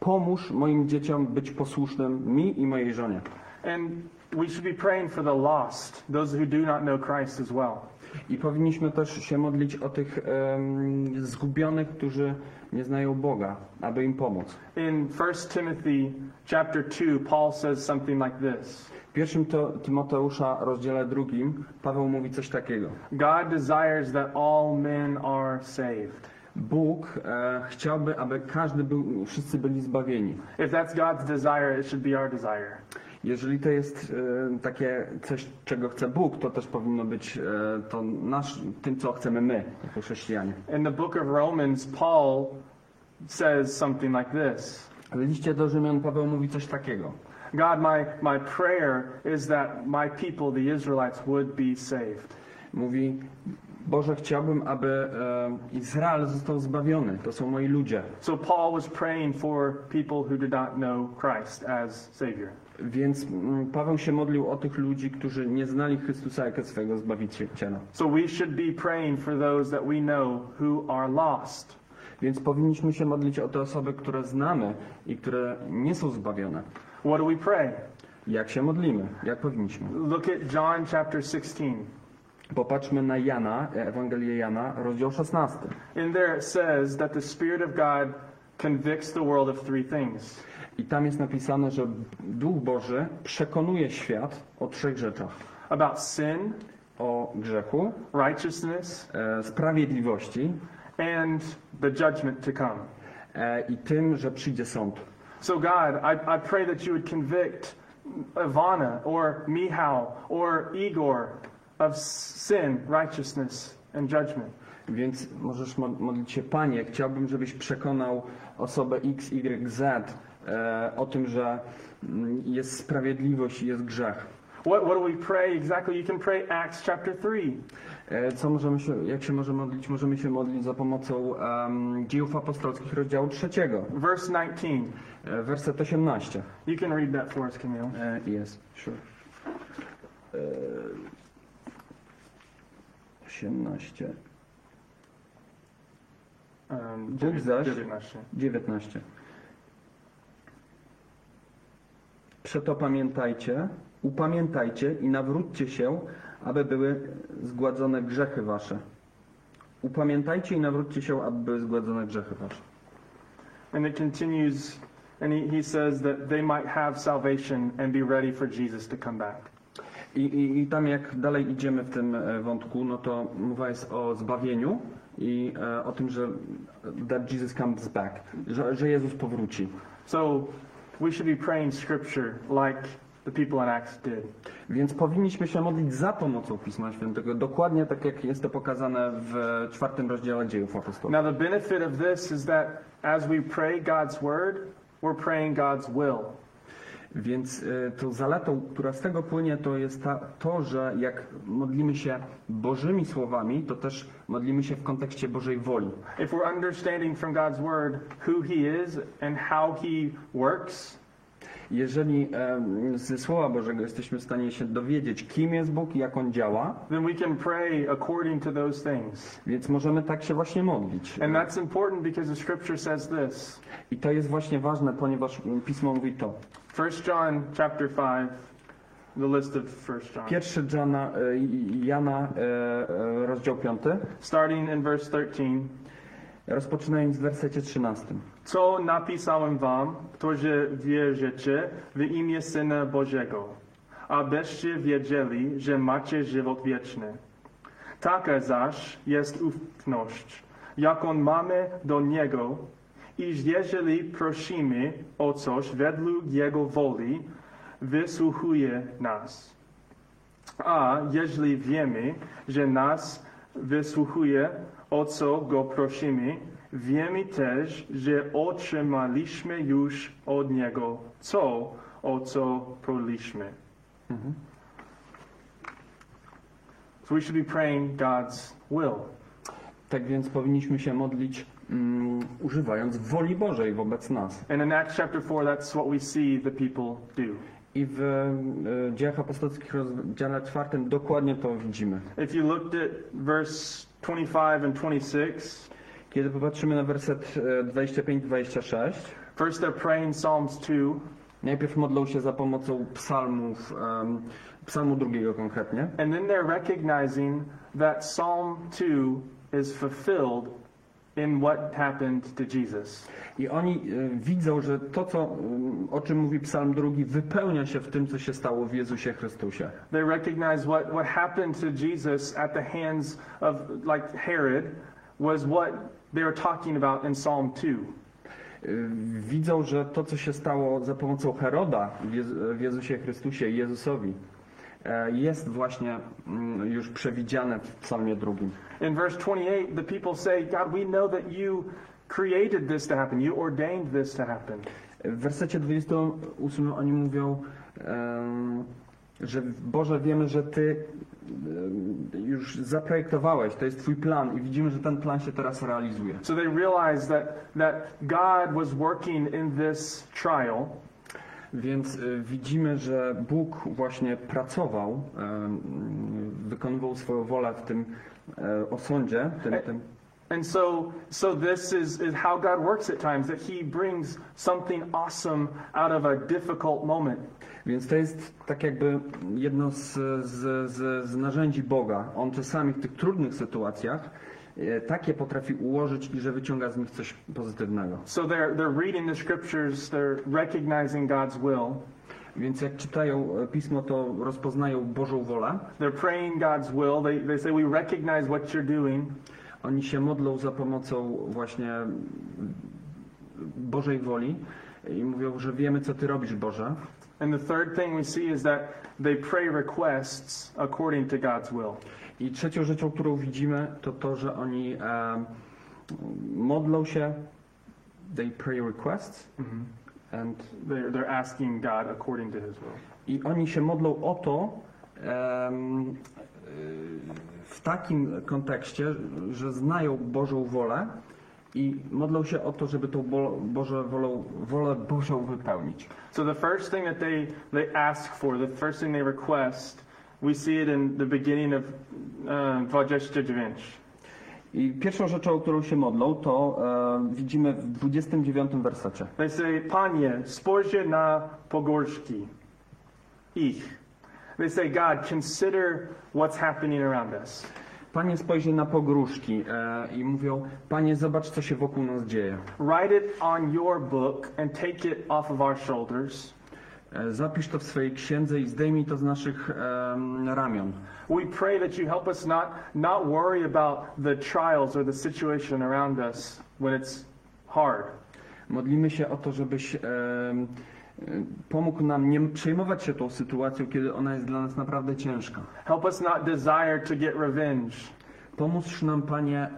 pomóż moim dzieciom być posłusznym mi i mojej żonie.
And we should be praying for the lost, those who do not know Christ as well.
I powinniśmy też się modlić o tych em, zgubionych, którzy nie znają Boga, aby im pomóc.
In 1 Timothy chapter 2, Paul says something like this.
W pierwszym to, Tymoteusza, rozdziale drugim, Paweł mówi coś takiego.
God desires that all men are saved.
Bóg e, chciałby, aby każdy był, wszyscy byli zbawieni.
If that's God's desire, it should be our desire.
Jeżeli to jest e, takie coś, czego chce Bóg, to też powinno być e, to nasz, tym, co chcemy my, jako chrześcijanie.
In the book of Romans, Paul says something like this.
W liście do Rzymian Paweł mówi coś takiego.
God, my, my prayer is that my people, the Israelites, would be saved.
Mówi, Boże, chciałbym, aby e, Izrael został zbawiony. To są moi ludzie.
So Paul was praying for people who did not know Christ as Savior.
Więc mm, Paweł się modlił o tych ludzi, którzy nie znali Chrystusa jako swojego Zbawiciela.
So we should be praying for those that we know who are lost.
Więc powinniśmy się modlić o te osoby, które znamy i które nie są zbawione.
What do we pray?
Jak się modlimy? Jak powinniśmy?
Look at John chapter 16.
Popatrzmy na Jana, Ewangelię Jana, rozdział 16.
In there it says that the Spirit of God convicts the world of three things
I tam jest napisane, że Duch Boży przekonuje świat o trzech rzeczach.
about sin,
O grzechu,
righteousness,
e, sprawiedliwości
and the judgment to come.
e, i tym, że przyjdzie sąd.
So, God, I, I pray that you would convict Ivana or Mihal or Igor of sin, righteousness, and judgment.
Więc możesz mo- modlić się, Panie, chciałbym, żebyś przekonał osobę X, Y, Z e, o tym, że mm, jest sprawiedliwość i jest grzech.
What, what do we pray exactly? You can pray Acts chapter 3.
E, co możemy się, jak się możemy modlić? Możemy się modlić za pomocą em, dziejów apostolskich rozdziału trzeciego,
Verse 19.
e, werset 18.
You can read that for us, Camille.
E, Jest, sure. E, 18. Bóg zaś-
19.
19. Przeto pamiętajcie, upamiętajcie i nawróćcie się, aby były zgładzone grzechy wasze. Upamiętajcie i nawróćcie się, aby były zgładzone grzechy wasze.
And it continues, and he, he says that they might have salvation and be ready for Jesus to come back.
I, i, I tam jak dalej idziemy w tym e, wątku, no to mowa jest o zbawieniu i e, o tym, że that Jesus comes back, że, że Jezus powróci.
So we should be praying scripture like the people in Acts did.
Więc powinniśmy się modlić za pomocą Pisma Świętego, dokładnie tak jak jest to pokazane w czwartym rozdziale dziejów apostolskich.
Now, the benefit of this is that as we pray God's word, we're praying God's will.
Więc y, tą zaletą, która z tego płynie, to jest ta, to, że jak modlimy się Bożymi słowami, to też modlimy się w kontekście Bożej woli.
If we're understanding from God's Word who He is and how He works,
Jeżeli ze Słowa Bożego jesteśmy w stanie się dowiedzieć, kim jest Bóg i jak On działa,
then we can pray according to those things.
więc możemy tak się właśnie modlić.
And that's important because the Scripture says this.
I to jest właśnie ważne, ponieważ Pismo mówi to.
1 John chapter 5, the list of 1 John.
Pierwszy Jana, e, Jana, e, e, rozdział 5,
Starting in verse 13.
rozpoczynając w wersecie 13.
Co napisałem wam, którzy wierzycie w imię Syna Bożego, abyście wiedzieli, że macie żywot wieczny. Taka zaś jest ufność, jaką mamy do Niego, iż jeżeli prosimy o coś według Jego woli, wysłuchuje nas. A jeżeli wiemy, że nas wysłuchuje, o co go prosimy, wiemy też, że otrzymaliśmy już od Niego co, o co prosiliśmy. So we should be praying God's will.
Tak więc powinniśmy się modlić mm, używając woli Bożej wobec nas.
And in Acts chapter 4, that's what we see the people do.
I w e, dziejach apostolskich rozdziale czwartym dokładnie to widzimy.
If you looked at verse 25 and 26,
Kiedy popatrzymy na werset e, 25-26,
first they're praying Psalms 2,
najpierw modlą się za pomocą psalmów, em, psalmu drugiego konkretnie,
and then they're recognizing that Psalm 2 is fulfilled in what happened to Jesus.
i oni e, widzą, że to, co, o czym mówi psalm drugi, wypełnia się w tym, co się stało w Jezusie Chrystusie.
They recognize what, what happened to Jesus at the hands of, like Herod, was what they were talking about in Psalm 2.
Y, widzą, że to, co się stało za pomocą Heroda w Jezu- w Jezusie Chrystusie i Jezusowi, e, jest właśnie mm, już przewidziane w psalmie drugim.
In verse 28, the people say, God, we know that you created this to happen. You ordained this to happen.
W wersecie 28 oni mówią, że Boże wiemy, że Ty już zaprojektowałeś, to jest Twój plan i widzimy, że ten plan się teraz realizuje.
So they realize that, that God was working in this trial
Więc y, widzimy, że Bóg właśnie pracował, em, wykonywał swoją wolę w tym e, osądzie, tym, tym,
And so, so this is, is how God works at times, that He brings something awesome out of a difficult moment.
Więc to jest tak jakby jedno z, z, z, z narzędzi Boga. On czasami w tych trudnych sytuacjach takie potrafi ułożyć i że wyciąga z nich coś pozytywnego.
So they're, they're reading the scriptures, they're recognizing God's will,
Więc jak czytają e, Pismo, to rozpoznają Bożą wolę.
they're praying God's will, they, they say, We recognize what you're doing,
Oni się modlą za pomocą właśnie Bożej woli i mówią, że wiemy, co Ty robisz, Boże.
And the third thing we see is that they pray requests according to God's will.
I trzecią rzeczą, którą widzimy, to to, że oni e, modlą się, they pray requests, and,
They're, they're asking God according to His will.
i oni się modlą o to w takim kontekście, że znają Bożą wolę i modlą się o to, żeby tą Bo, Boże wolą, wolę Bożą wypełnić.
So the first thing that they, they ask for, the first thing they request, we see it in the beginning of uh, 29.
I pierwszą rzeczą, o którą się modlą, to e, widzimy w 29 wersecie.
They say, Panie, spojrzyj na pogórski ich. They say, God, consider what's happening around us.
Panie spojrzy na pogróżki e, i mówią, Panie zobacz co się wokół nas dzieje.
Write it on your book and take it off of our shoulders.
E, zapisz to w swojej księdze i zdejmij to z naszych em, ramion.
We pray that you help us not, not worry about the trials or the situation around us when it's hard.
Modlimy się o to, żebyś em, pomógł nam nie przejmować się tą sytuacją, kiedy ona jest dla nas naprawdę ciężka.
Help us not desire to get revenge.
Pomóż nam, Panie,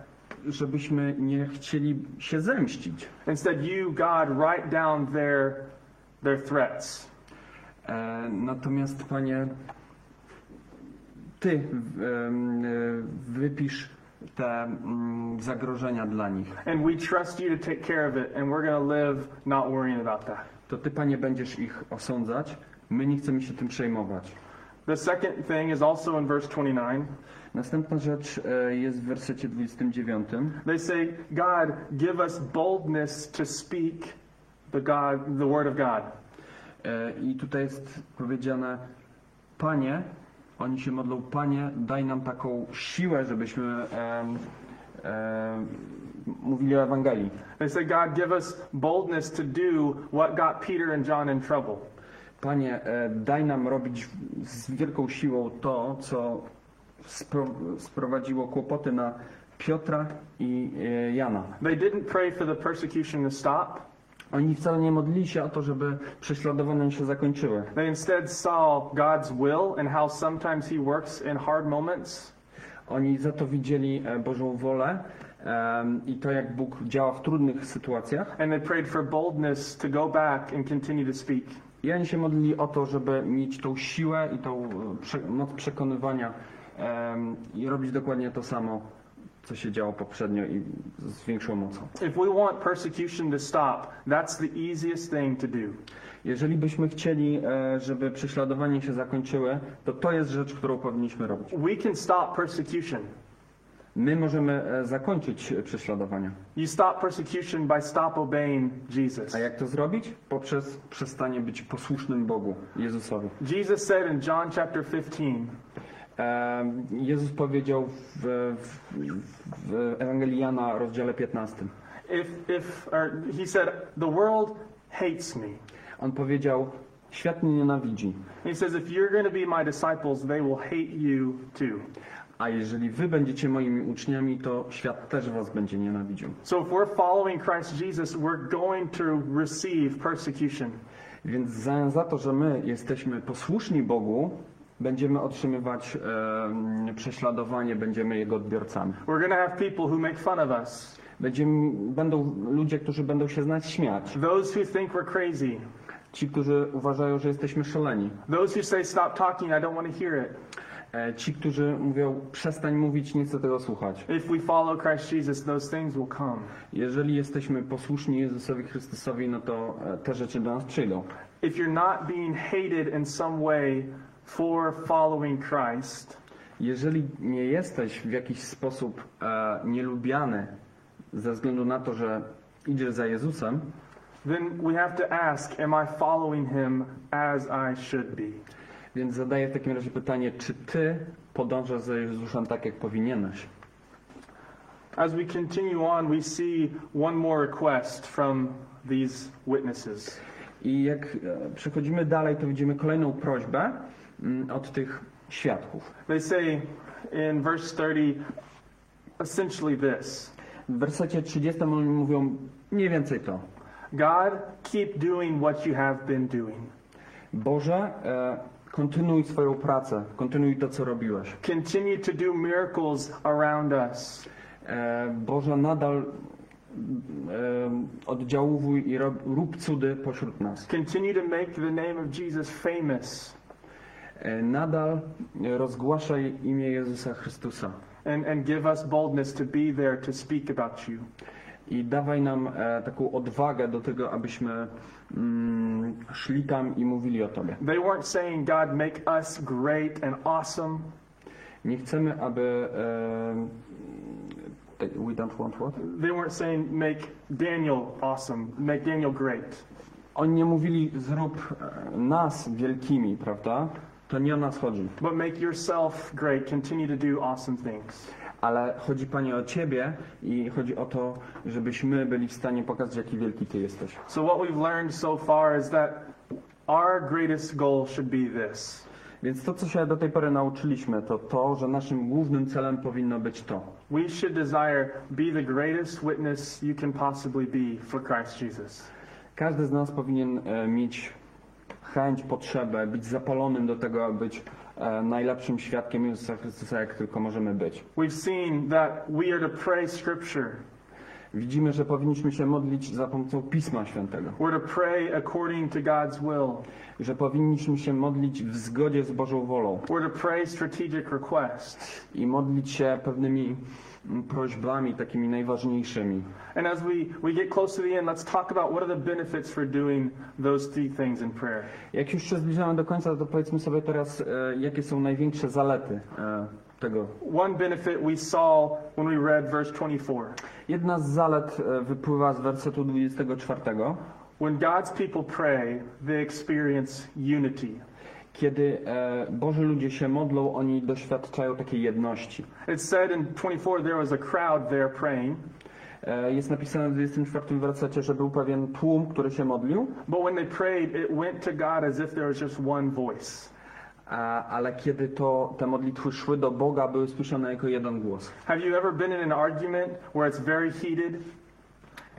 żebyśmy nie chcieli się zemścić.
Instead, you, God, write down their, their threats.
E, natomiast Panie, Ty e, wypisz te mm, zagrożenia dla nich.
And we trust you to take care of it, and we're going to live not worrying about that.
To Ty, Panie, będziesz ich osądzać. My nie chcemy się tym przejmować.
The second thing is also in verse 29.
Następna rzecz e, jest w wersecie 29.
They say, God, give us boldness to speak the God, the word of God.
E, I tutaj jest powiedziane, Panie, oni się modlą, Panie, daj nam taką siłę, żebyśmy em, em, mówili o Ewangelii.
They say, God, give us boldness to do what got Peter and John in trouble.
Panie, e, daj nam robić z wielką siłą to, co spro, sprowadziło kłopoty na Piotra i e, Jana.
They didn't pray for the persecution to stop.
Oni wcale nie modlili się o to, żeby prześladowania się zakończyły.
They instead saw God's will and how sometimes He works in hard moments.
Oni za to widzieli e, Bożą wolę em, i to, jak Bóg działa w trudnych sytuacjach.
And they prayed for boldness to go back and continue to speak.
I oni się modlili o to, żeby mieć tą siłę i tą e, prze, moc przekonywania em, i robić dokładnie to samo, co się działo poprzednio i z większą mocą.
If we want persecution to stop, that's the easiest thing to do.
Jeżeli byśmy chcieli, e, żeby prześladowania się zakończyły, to to jest rzecz, którą powinniśmy robić.
We can stop persecution.
My możemy e, zakończyć e, prześladowania.
You stop persecution by stop obeying Jesus.
A jak to zrobić? Poprzez przestanie być posłusznym Bogu, Jezusowi.
Jesus said in John chapter 15,
E, Jezus powiedział w, w, w Ewangelii Jana, rozdziale 15.
if, if, or he said, the world hates me.
On powiedział, świat mnie nienawidzi,
He says, if you're going to be my disciples, they will hate you too.
a jeżeli wy będziecie moimi uczniami, to świat też was będzie nienawidził.
So if we're following Christ Jesus, we're going to receive persecution.
Więc za, za to, że my jesteśmy posłuszni Bogu, będziemy otrzymywać e, prześladowanie, będziemy Jego odbiorcami.
We're going to have people who make fun of us,
Będziemy, będą ludzie, którzy będą się z nas śmiać.
those who think we're crazy,
Ci, którzy uważają, że jesteśmy szaleni.
those who say, stop talking, I don't want to hear it.
E, ci, którzy mówią, przestań mówić, nie chcę tego słuchać.
If we follow Christ Jesus, those things will come.
Jeżeli jesteśmy posłuszni Jezusowi Chrystusowi, no to e, te rzeczy do nas przyjdą.
If you're not being hated in some way for following Christ,
Jeżeli nie jesteś w jakiś sposób e, nielubiany ze względu na to, że idziesz za Jezusem,
then we have to ask, am I following him as I should be?
więc zadaję w takim razie pytanie, czy ty podążasz za Jezusem tak, jak powinieneś?
As we continue on, we see one more request from these witnesses.
I jak e, przechodzimy dalej, to widzimy kolejną prośbę od tych świadków.
They say in verse 30 essentially this
W wersecie 30 oni mówią mniej więcej to.
God, keep doing what you have been doing.
Boże, e, kontynuuj swoją pracę, kontynuuj to, co robiłeś.
Continue to do miracles around us.
E, Boże, nadal e, oddziałuj i rob, rób cudy pośród nas.
Continue to make the name of Jesus famous
Nadal rozgłaszaj imię Jezusa Chrystusa
and, and give us boldness to be there to speak about you.
i dawaj nam e, taką odwagę do tego, abyśmy mm, szli tam i mówili o Tobie.
They weren't saying, God, make us great and awesome.
Nie chcemy, aby... E, we don't want what?
They weren't saying, make Daniel awesome, make Daniel great.
Oni nie mówili, zrób e, nas wielkimi, prawda? To nie o nas chodzi.
But make yourself great. Continue to do awesome things.
Ale chodzi Panie o Ciebie i chodzi o to, żebyśmy byli w stanie pokazać, jaki wielki Ty jesteś.
So, what we've learned so far is that our greatest goal should be this
Więc to, co się do tej pory nauczyliśmy, to to, że naszym głównym celem powinno być to.
we should desire be the greatest witness you can possibly be for Christ Jesus.
Każdy z nas powinien e, mieć chęć, potrzebę, być zapalonym do tego, aby być e, najlepszym świadkiem Jezusa Chrystusa, jak tylko możemy być.
We've seen that we are to pray Scripture.
Widzimy, że powinniśmy się modlić za pomocą Pisma Świętego,
We're to pray according to God's will.
że powinniśmy się modlić w zgodzie z Bożą wolą
We're to pray strategic requests.
i modlić się pewnymi prośbami takimi najważniejszymi.
And as we, we get close to the end, let's talk about what are the benefits for doing those three things in prayer.
Jak już się zbliżamy do końca, to powiedzmy sobie teraz, e, jakie są największe zalety e, tego.
One benefit we saw when we read verse 24.
Jedna z zalet e, wypływa z wersetu 24.
When God's people pray, they experience unity.
Kiedy e, Boży ludzie się modlą, oni doświadczają takiej jedności.
It said in 24 there was a crowd there praying,
E, Jest napisane w 24 wersecie, że był pewien tłum, który się modlił,
but when they prayed, it went to God as if there was just one voice.
a, ale kiedy to te modlitwy szły do Boga, były słyszane jako jeden głos.
Have you ever been in an argument where it's very heated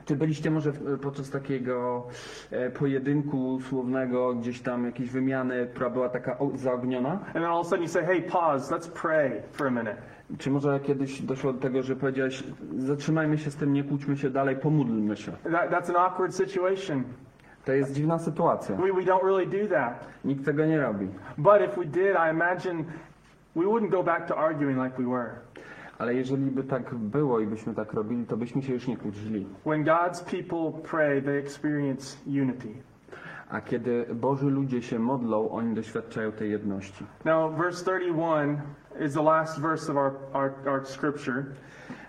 Czy byliście może podczas takiego e, pojedynku słownego, gdzieś tam jakiejś wymiany, która była taka zaogniona?
and then all of a sudden you say, hey, pause, let's pray for a minute?
Czy może kiedyś doszło do tego, że powiedziałeś, zatrzymajmy się z tym, nie kłóćmy się dalej, pomódlmy się?
That, that's an awkward situation.
To jest dziwna sytuacja.
We, we don't really do that.
Nikt tego nie robi.
But if we did, I imagine we wouldn't go back to arguing like we were.
Ale jeżeli by tak było i byśmy tak robili, to byśmy się już nie kłócili.
When God's people pray, they experience unity.
A kiedy Boży ludzie się modlą, oni doświadczają tej jedności.
Now, verse 31 is the last verse of our, our, our scripture.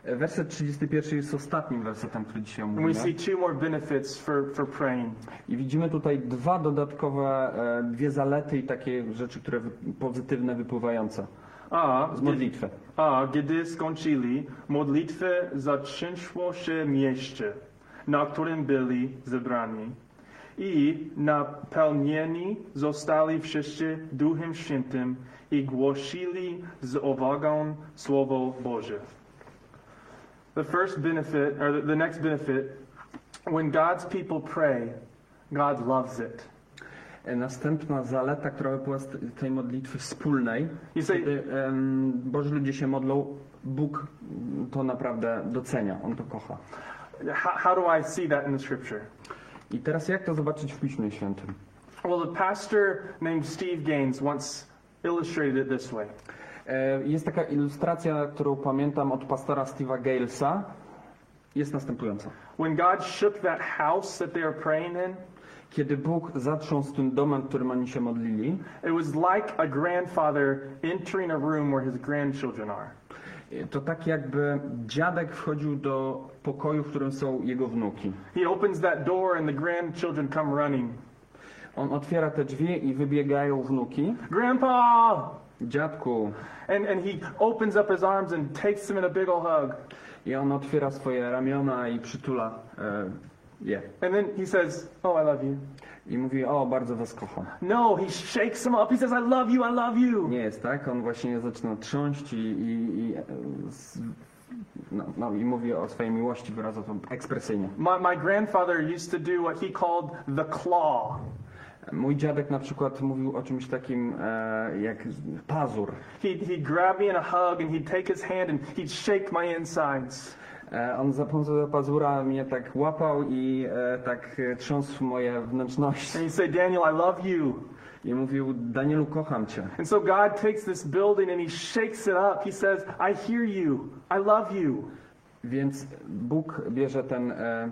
Werset 31 jest ostatnim wersetem, który dzisiaj
And we
mówimy.
see two more benefits for, for praying.
I widzimy tutaj dwa dodatkowe, e, dwie zalety i takie rzeczy, które wy, pozytywne wypływające
A,
z modlitwy.
A, modlitwę, się mieście, na którym byli zebrani. I napełnieni zostali wszyscy Duchem Świętym i głosili z uwagą Słowo Boże. The first benefit, or the next benefit, when God's people pray, God loves it.
E, Następna zaleta, która wypływa z te- tej modlitwy wspólnej,
say,
kiedy em, Boży ludzie się modlą, Bóg to naprawdę docenia, On to kocha.
how, how do I see that in the scripture?
I teraz jak to zobaczyć w Piśmie Świętym?
Well, the pastor named Steve Gaines once illustrated it this way.
E, Jest taka ilustracja, którą pamiętam od pastora Steve'a Galesa. Jest następująca.
When God shook that house that they were praying in,
Kiedy Bóg zatrząsł tym domem, którym oni się modlili,
it was like a grandfather entering a room where his grandchildren are.
e, to tak jakby dziadek wchodził do pokoju, w którym są jego wnuki.
He opens that door and the grandchildren come running.
On otwiera te drzwi i wybiegają wnuki.
Grandpa!
Dziadku.
And, and he opens up his arms and takes them in a big old hug.
I on otwiera swoje ramiona i przytula e, je.
And then he says, Oh, I love you.
I mówi, o, bardzo was kocham.
No, he shakes them up. He says, I love you, I love you.
Nie jest tak, on właśnie zaczyna trząść i, i, i, e, z, no, no, i mówi o swojej miłości, wyraża to ekspresyjnie.
My, my grandfather used to do what he called the claw.
Mój dziadek na przykład mówił o czymś takim e, jak pazur.
He'd, he'd grab me in a hug and he'd take his hand and he'd shake my insides.
E, on za pomocą pazura mnie tak łapał i e, tak e, trząsł moje wnętrzności.
And he'd say, Daniel, I love you.
I mówił, Danielu, kocham cię.
And so God takes this building and he shakes it up. He says, I hear you. I love you.
Więc Bóg bierze ten e, e,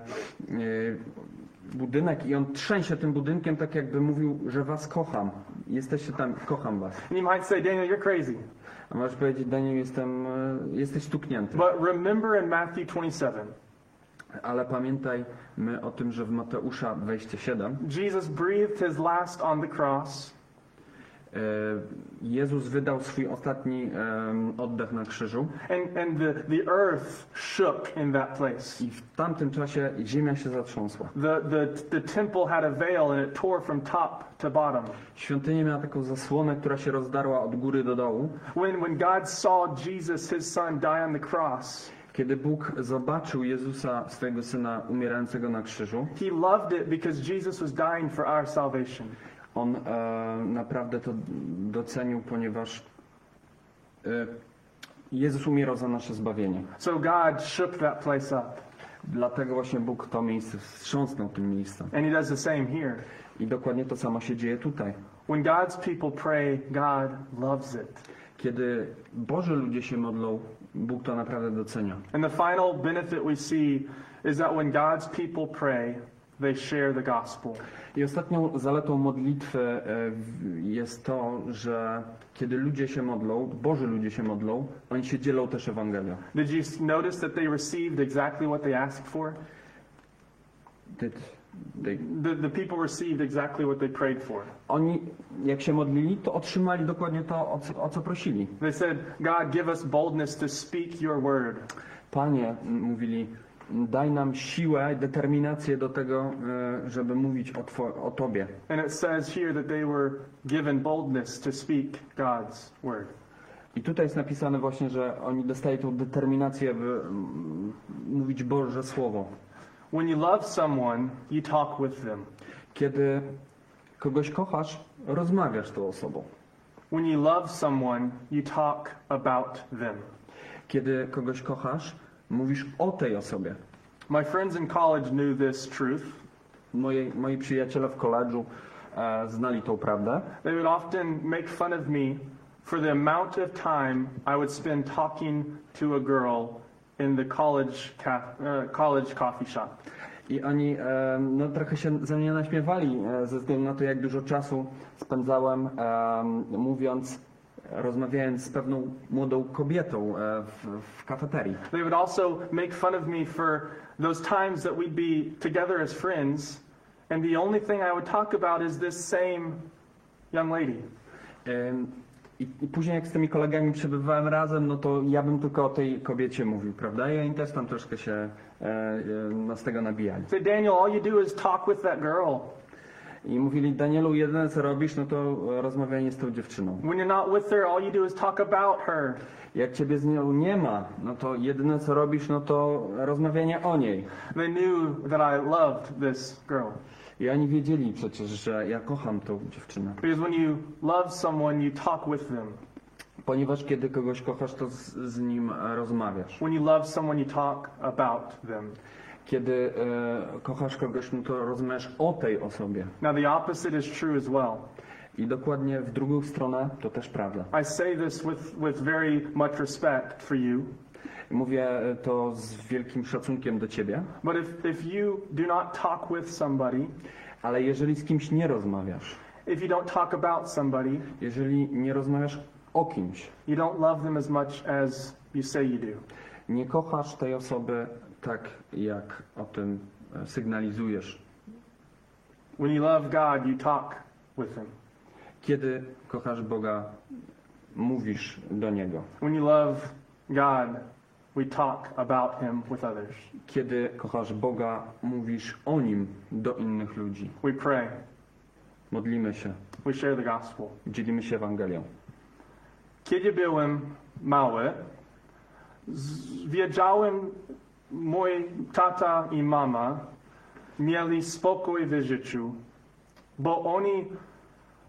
budynek i on trzęsie tym budynkiem tak jakby mówił, że was kocham. Jesteście tam, kocham was.
And you might say, Daniel, you're crazy.
A możesz powiedzieć, Daniel, jestem, e, jesteś stuknięty.
But remember in Matthew 27,
Ale pamiętajmy o tym, że w Mateusza 27
Jesus breathed his last on the cross.
E, Jezus wydał swój ostatni oddech na krzyżu
And, and the, the earth shook in that place.
i w tamtym czasie ziemia się zatrząsła.
The, the, the temple had a veil and it tore from top to bottom.
Świątynia miała taką zasłonę, która się rozdarła od góry do dołu.
When, when God saw Jesus, his son, die on the cross,
Kiedy Bóg zobaczył Jezusa, swojego Syna, umierającego na krzyżu,
he loved it because Jesus was dying for our salvation.
On e, naprawdę to docenił, ponieważ e, Jezus umierał za nasze zbawienie.
So God shook that place up.
Dlatego właśnie Bóg to miejsce wstrząsnął tym miejscem.
And He does the same here.
I dokładnie to samo się dzieje tutaj.
When God's people pray, God loves it.
Kiedy Boże ludzie się modlą, Bóg to naprawdę docenia.
And the final benefit we see is that when God's people pray, they share the gospel.
I ostatnią zaletą modlitwy e, jest to, że kiedy ludzie się modlą, Boży ludzie się modlą, oni się dzielą też Ewangelią.
Did you notice that they received exactly what they asked for?
Did they-
The, the people received exactly what they prayed for.
Oni, jak się modlili, to otrzymali dokładnie to, o co, o co prosili.
They said, God, give us boldness to speak your word.
Panie, mówili, daj nam siłę, determinację do tego, e, żeby mówić o, two, o Tobie.
And it says here that they were given boldness to speak God's word.
I tutaj jest napisane właśnie, że oni dostają tą determinację, by mm, mówić Boże Słowo.
When you love someone, you talk with them.
Kiedy kogoś kochasz, rozmawiasz z tą osobą.
When you love someone, you talk about them.
Kiedy kogoś kochasz, mówisz o tej osobie.
My friends in college knew this truth.
Moi, moi przyjaciele w koledżu e, znali tą prawdę.
They would often make fun of me for the amount of time I would spend talking to a girl in the college, uh, college coffee shop.
I oni e, no, trochę się ze mnie naśmiewali e, ze względu na to, jak dużo czasu spędzałem e, mówiąc, rozmawiając z pewną młodą kobietą e, w, w kafeterii.
They would also make fun of me for those times that we'd be together as friends, and the only thing I would talk about is this same young lady.
Ym, I, I później jak z tymi kolegami przebywałem razem, no to ja bym tylko o tej kobiecie mówił, prawda? I oni też tam troszkę się e, e, no, z tego nabijali.
Say, Daniel, all you do is talk with that girl.
I mówili, Danielu, jedyne co robisz, no to e, rozmawianie z tą dziewczyną.
When you're not with her, all you do is talk about her.
Jak ciebie z nią nie ma, no to jedyne co robisz, no to rozmawianie o niej.
They knew that I loved this girl.
I oni wiedzieli przecież, że ja kocham tą dziewczynę.
Because when you love someone, you talk with them.
Ponieważ kiedy kogoś kochasz, to z, z nim e, rozmawiasz.
When you love someone, you talk about them.
Kiedy e, kochasz kogoś, no to rozmawiasz o tej osobie.
Now, the opposite is true as well.
I dokładnie w drugą stronę to też prawda.
I say this with, with very much respect for you.
Mówię to z wielkim szacunkiem do ciebie,
But if, if you do not talk with somebody,
ale jeżeli z kimś nie rozmawiasz,
if you don't talk about somebody,
jeżeli nie rozmawiasz o kimś,
you don't love them as much as you say you do.
nie kochasz tej osoby tak, jak o tym e, sygnalizujesz.
When you love God, you talk with Him.
Kiedy kochasz Boga, mówisz do Niego.
When you love God, we talk about Him with others.
Kiedy kochasz Boga, mówisz o Nim do innych ludzi.
We pray,
Modlimy się,
we share the gospel.
dzielimy się Ewangelią.
Kiedy byłem mały, wiedziałem, mój tata i mama mieli spokój w życiu, bo oni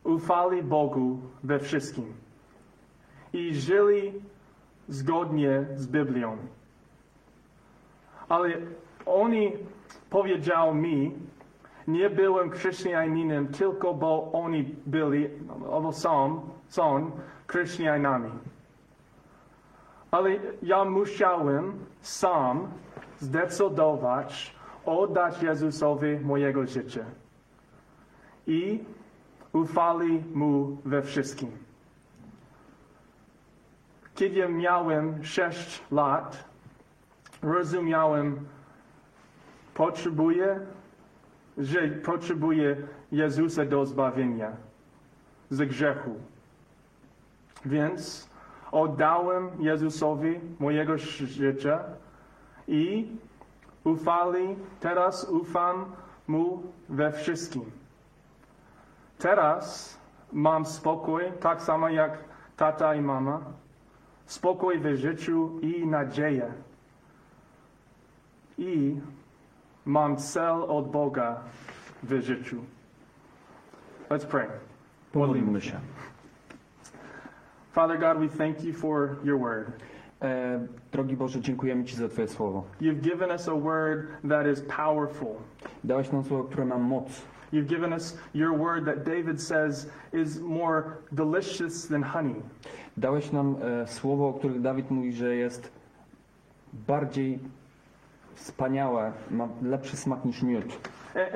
ufali Bogu we wszystkim i żyli zgodnie z Biblią. Ale oni powiedział mi, nie byłem chrześcijaninem tylko bo oni byli, albo są, są chrześcijanami. Ale ja musiałem sam zdecydować oddać Jezusowi mojego życia. I ufali Mu we wszystkim. Kiedy miałem sześć lat, rozumiałem, potrzebuję, że potrzebuję Jezusa do zbawienia z grzechu. Więc oddałem Jezusowi mojego życia i ufali, teraz ufam Mu we wszystkim. Teraz mam spokój, tak samo jak tata i mama, spokój w życiu i nadzieję. I mam cel od Boga w życiu. Let's pray.
Pomodlimy się.
Father God, we thank you for your word.
E, drogi Boże, dziękujemy Ci za Twoje słowo.
You've given us a word that is powerful.
Dałeś nam słowo, które ma moc.
You've given us your word that David says is more delicious than honey.
Dałeś nam e, słowo, o których Dawid mówi, że jest bardziej wspaniałe, ma lepszy smak niż miód.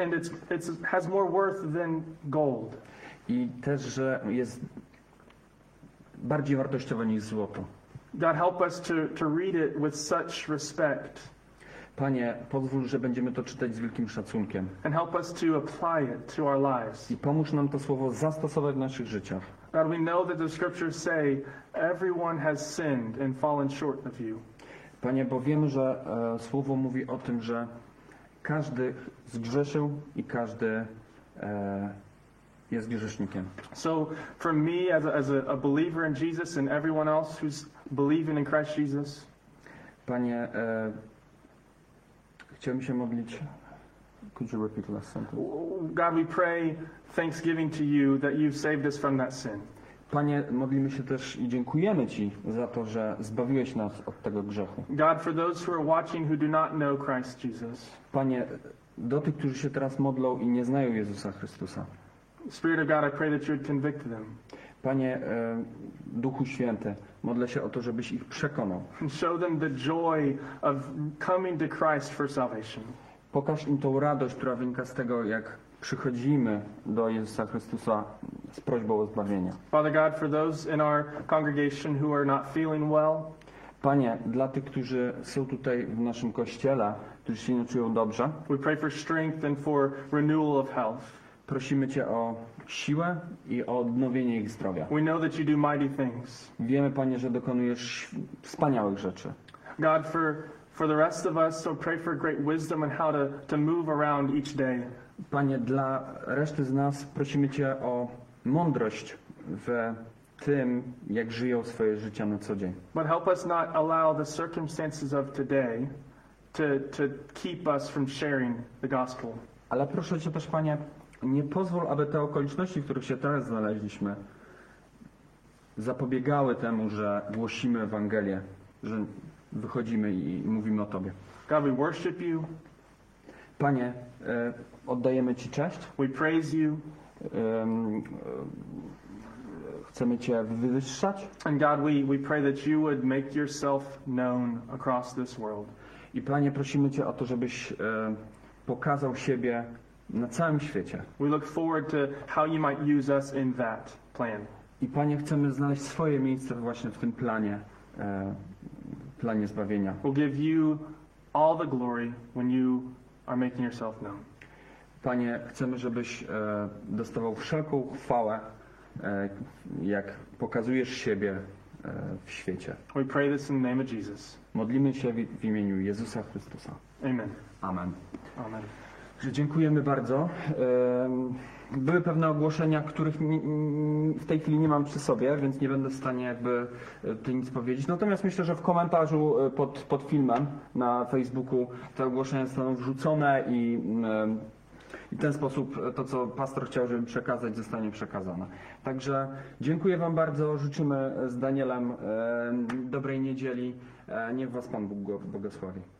And it's, it's, has more worth than gold.
I też, że jest bardziej wartościowe niż złoto.
God, help us to, to read it with such respect
Panie, pozwól, że będziemy to czytać z wielkim szacunkiem.
and help us to apply it to our lives.
I pomóż nam to słowo zastosować w naszych życiach.
God, we know that the scriptures say everyone has sinned and fallen short of you.
Panie, bo wiemy, że e, słowo mówi o tym, że każdy zgrzeszył i każdy e, jest grzesznikiem.
So, for me, as a, as a, believer in Jesus and everyone else who's believing in Christ Jesus,
Panie, e, chciałbym się modlić. Could you repeat last sentence?
God, we pray thanksgiving to you that you've saved us from that sin.
Panie, modlimy się też i dziękujemy Ci za to, że zbawiłeś nas od tego grzechu.
God, for those who are watching who do not know Christ Jesus,
Panie, do tych, którzy się teraz modlą i nie znają Jezusa Chrystusa.
Spirit of God, I pray that you would convict them
Panie, e, Duchu Święty, modlę się o to, żebyś ich przekonał.
and show them the joy of coming to Christ for salvation.
Pokaż im tą radość, która wynika z tego, jak przychodzimy do Jezusa Chrystusa z prośbą o zbawienie.
Father God, for those in our congregation who are not feeling well,
Panie, dla tych, którzy są tutaj w naszym kościele, którzy się nie czują dobrze,
we pray for strength and for renewal of health.
Prosimy Cię o siłę i o odnowienie ich zdrowia.
We know that you do mighty things.
Wiemy, Panie, że dokonujesz wspaniałych rzeczy.
God, for, for the rest of us, so pray for great wisdom and how to, to move around each day.
Panie, dla reszty z nas prosimy Cię o mądrość w tym, jak żyją swoje życia na co dzień.
But help us not allow the circumstances of today to, to keep us from sharing the gospel.
Ale proszę Cię też, Panie, nie pozwól, aby te okoliczności, w których się teraz znaleźliśmy, zapobiegały temu, że głosimy Ewangelię, że wychodzimy i mówimy o Tobie.
God, we worship you,
Panie, e, oddajemy Ci cześć.
we praise you,
e, chcemy Cię wywyższać
and God, we, we pray that you would make yourself known across this world.
i Panie, prosimy Cię o to, żebyś e, pokazał siebie na całym świecie.
We look forward to how you might use us in that plan.
I Panie, chcemy znaleźć swoje miejsce właśnie w tym planie, e, planie zbawienia.
We'll give you all the glory when you are making yourself known.
Panie, chcemy, żebyś e, dostawał wszelką chwałę, e, jak pokazujesz siebie e, w świecie.
We pray this in the name of Jesus.
Modlimy się w, w imieniu Jezusa Chrystusa.
Amen.
Amen.
Amen.
Dziękujemy bardzo. Były pewne ogłoszenia, których w tej chwili nie mam przy sobie, więc nie będę w stanie jakby e, tutaj nic powiedzieć. Natomiast myślę, że w komentarzu e, pod, pod filmem na Facebooku te ogłoszenia zostaną wrzucone i em, i w ten sposób to, co pastor chciał, żeby przekazać, zostanie przekazane. Także dziękuję Wam bardzo. Życzymy z Danielem em, dobrej niedzieli. E, Niech Was Pan Bóg błogosławi.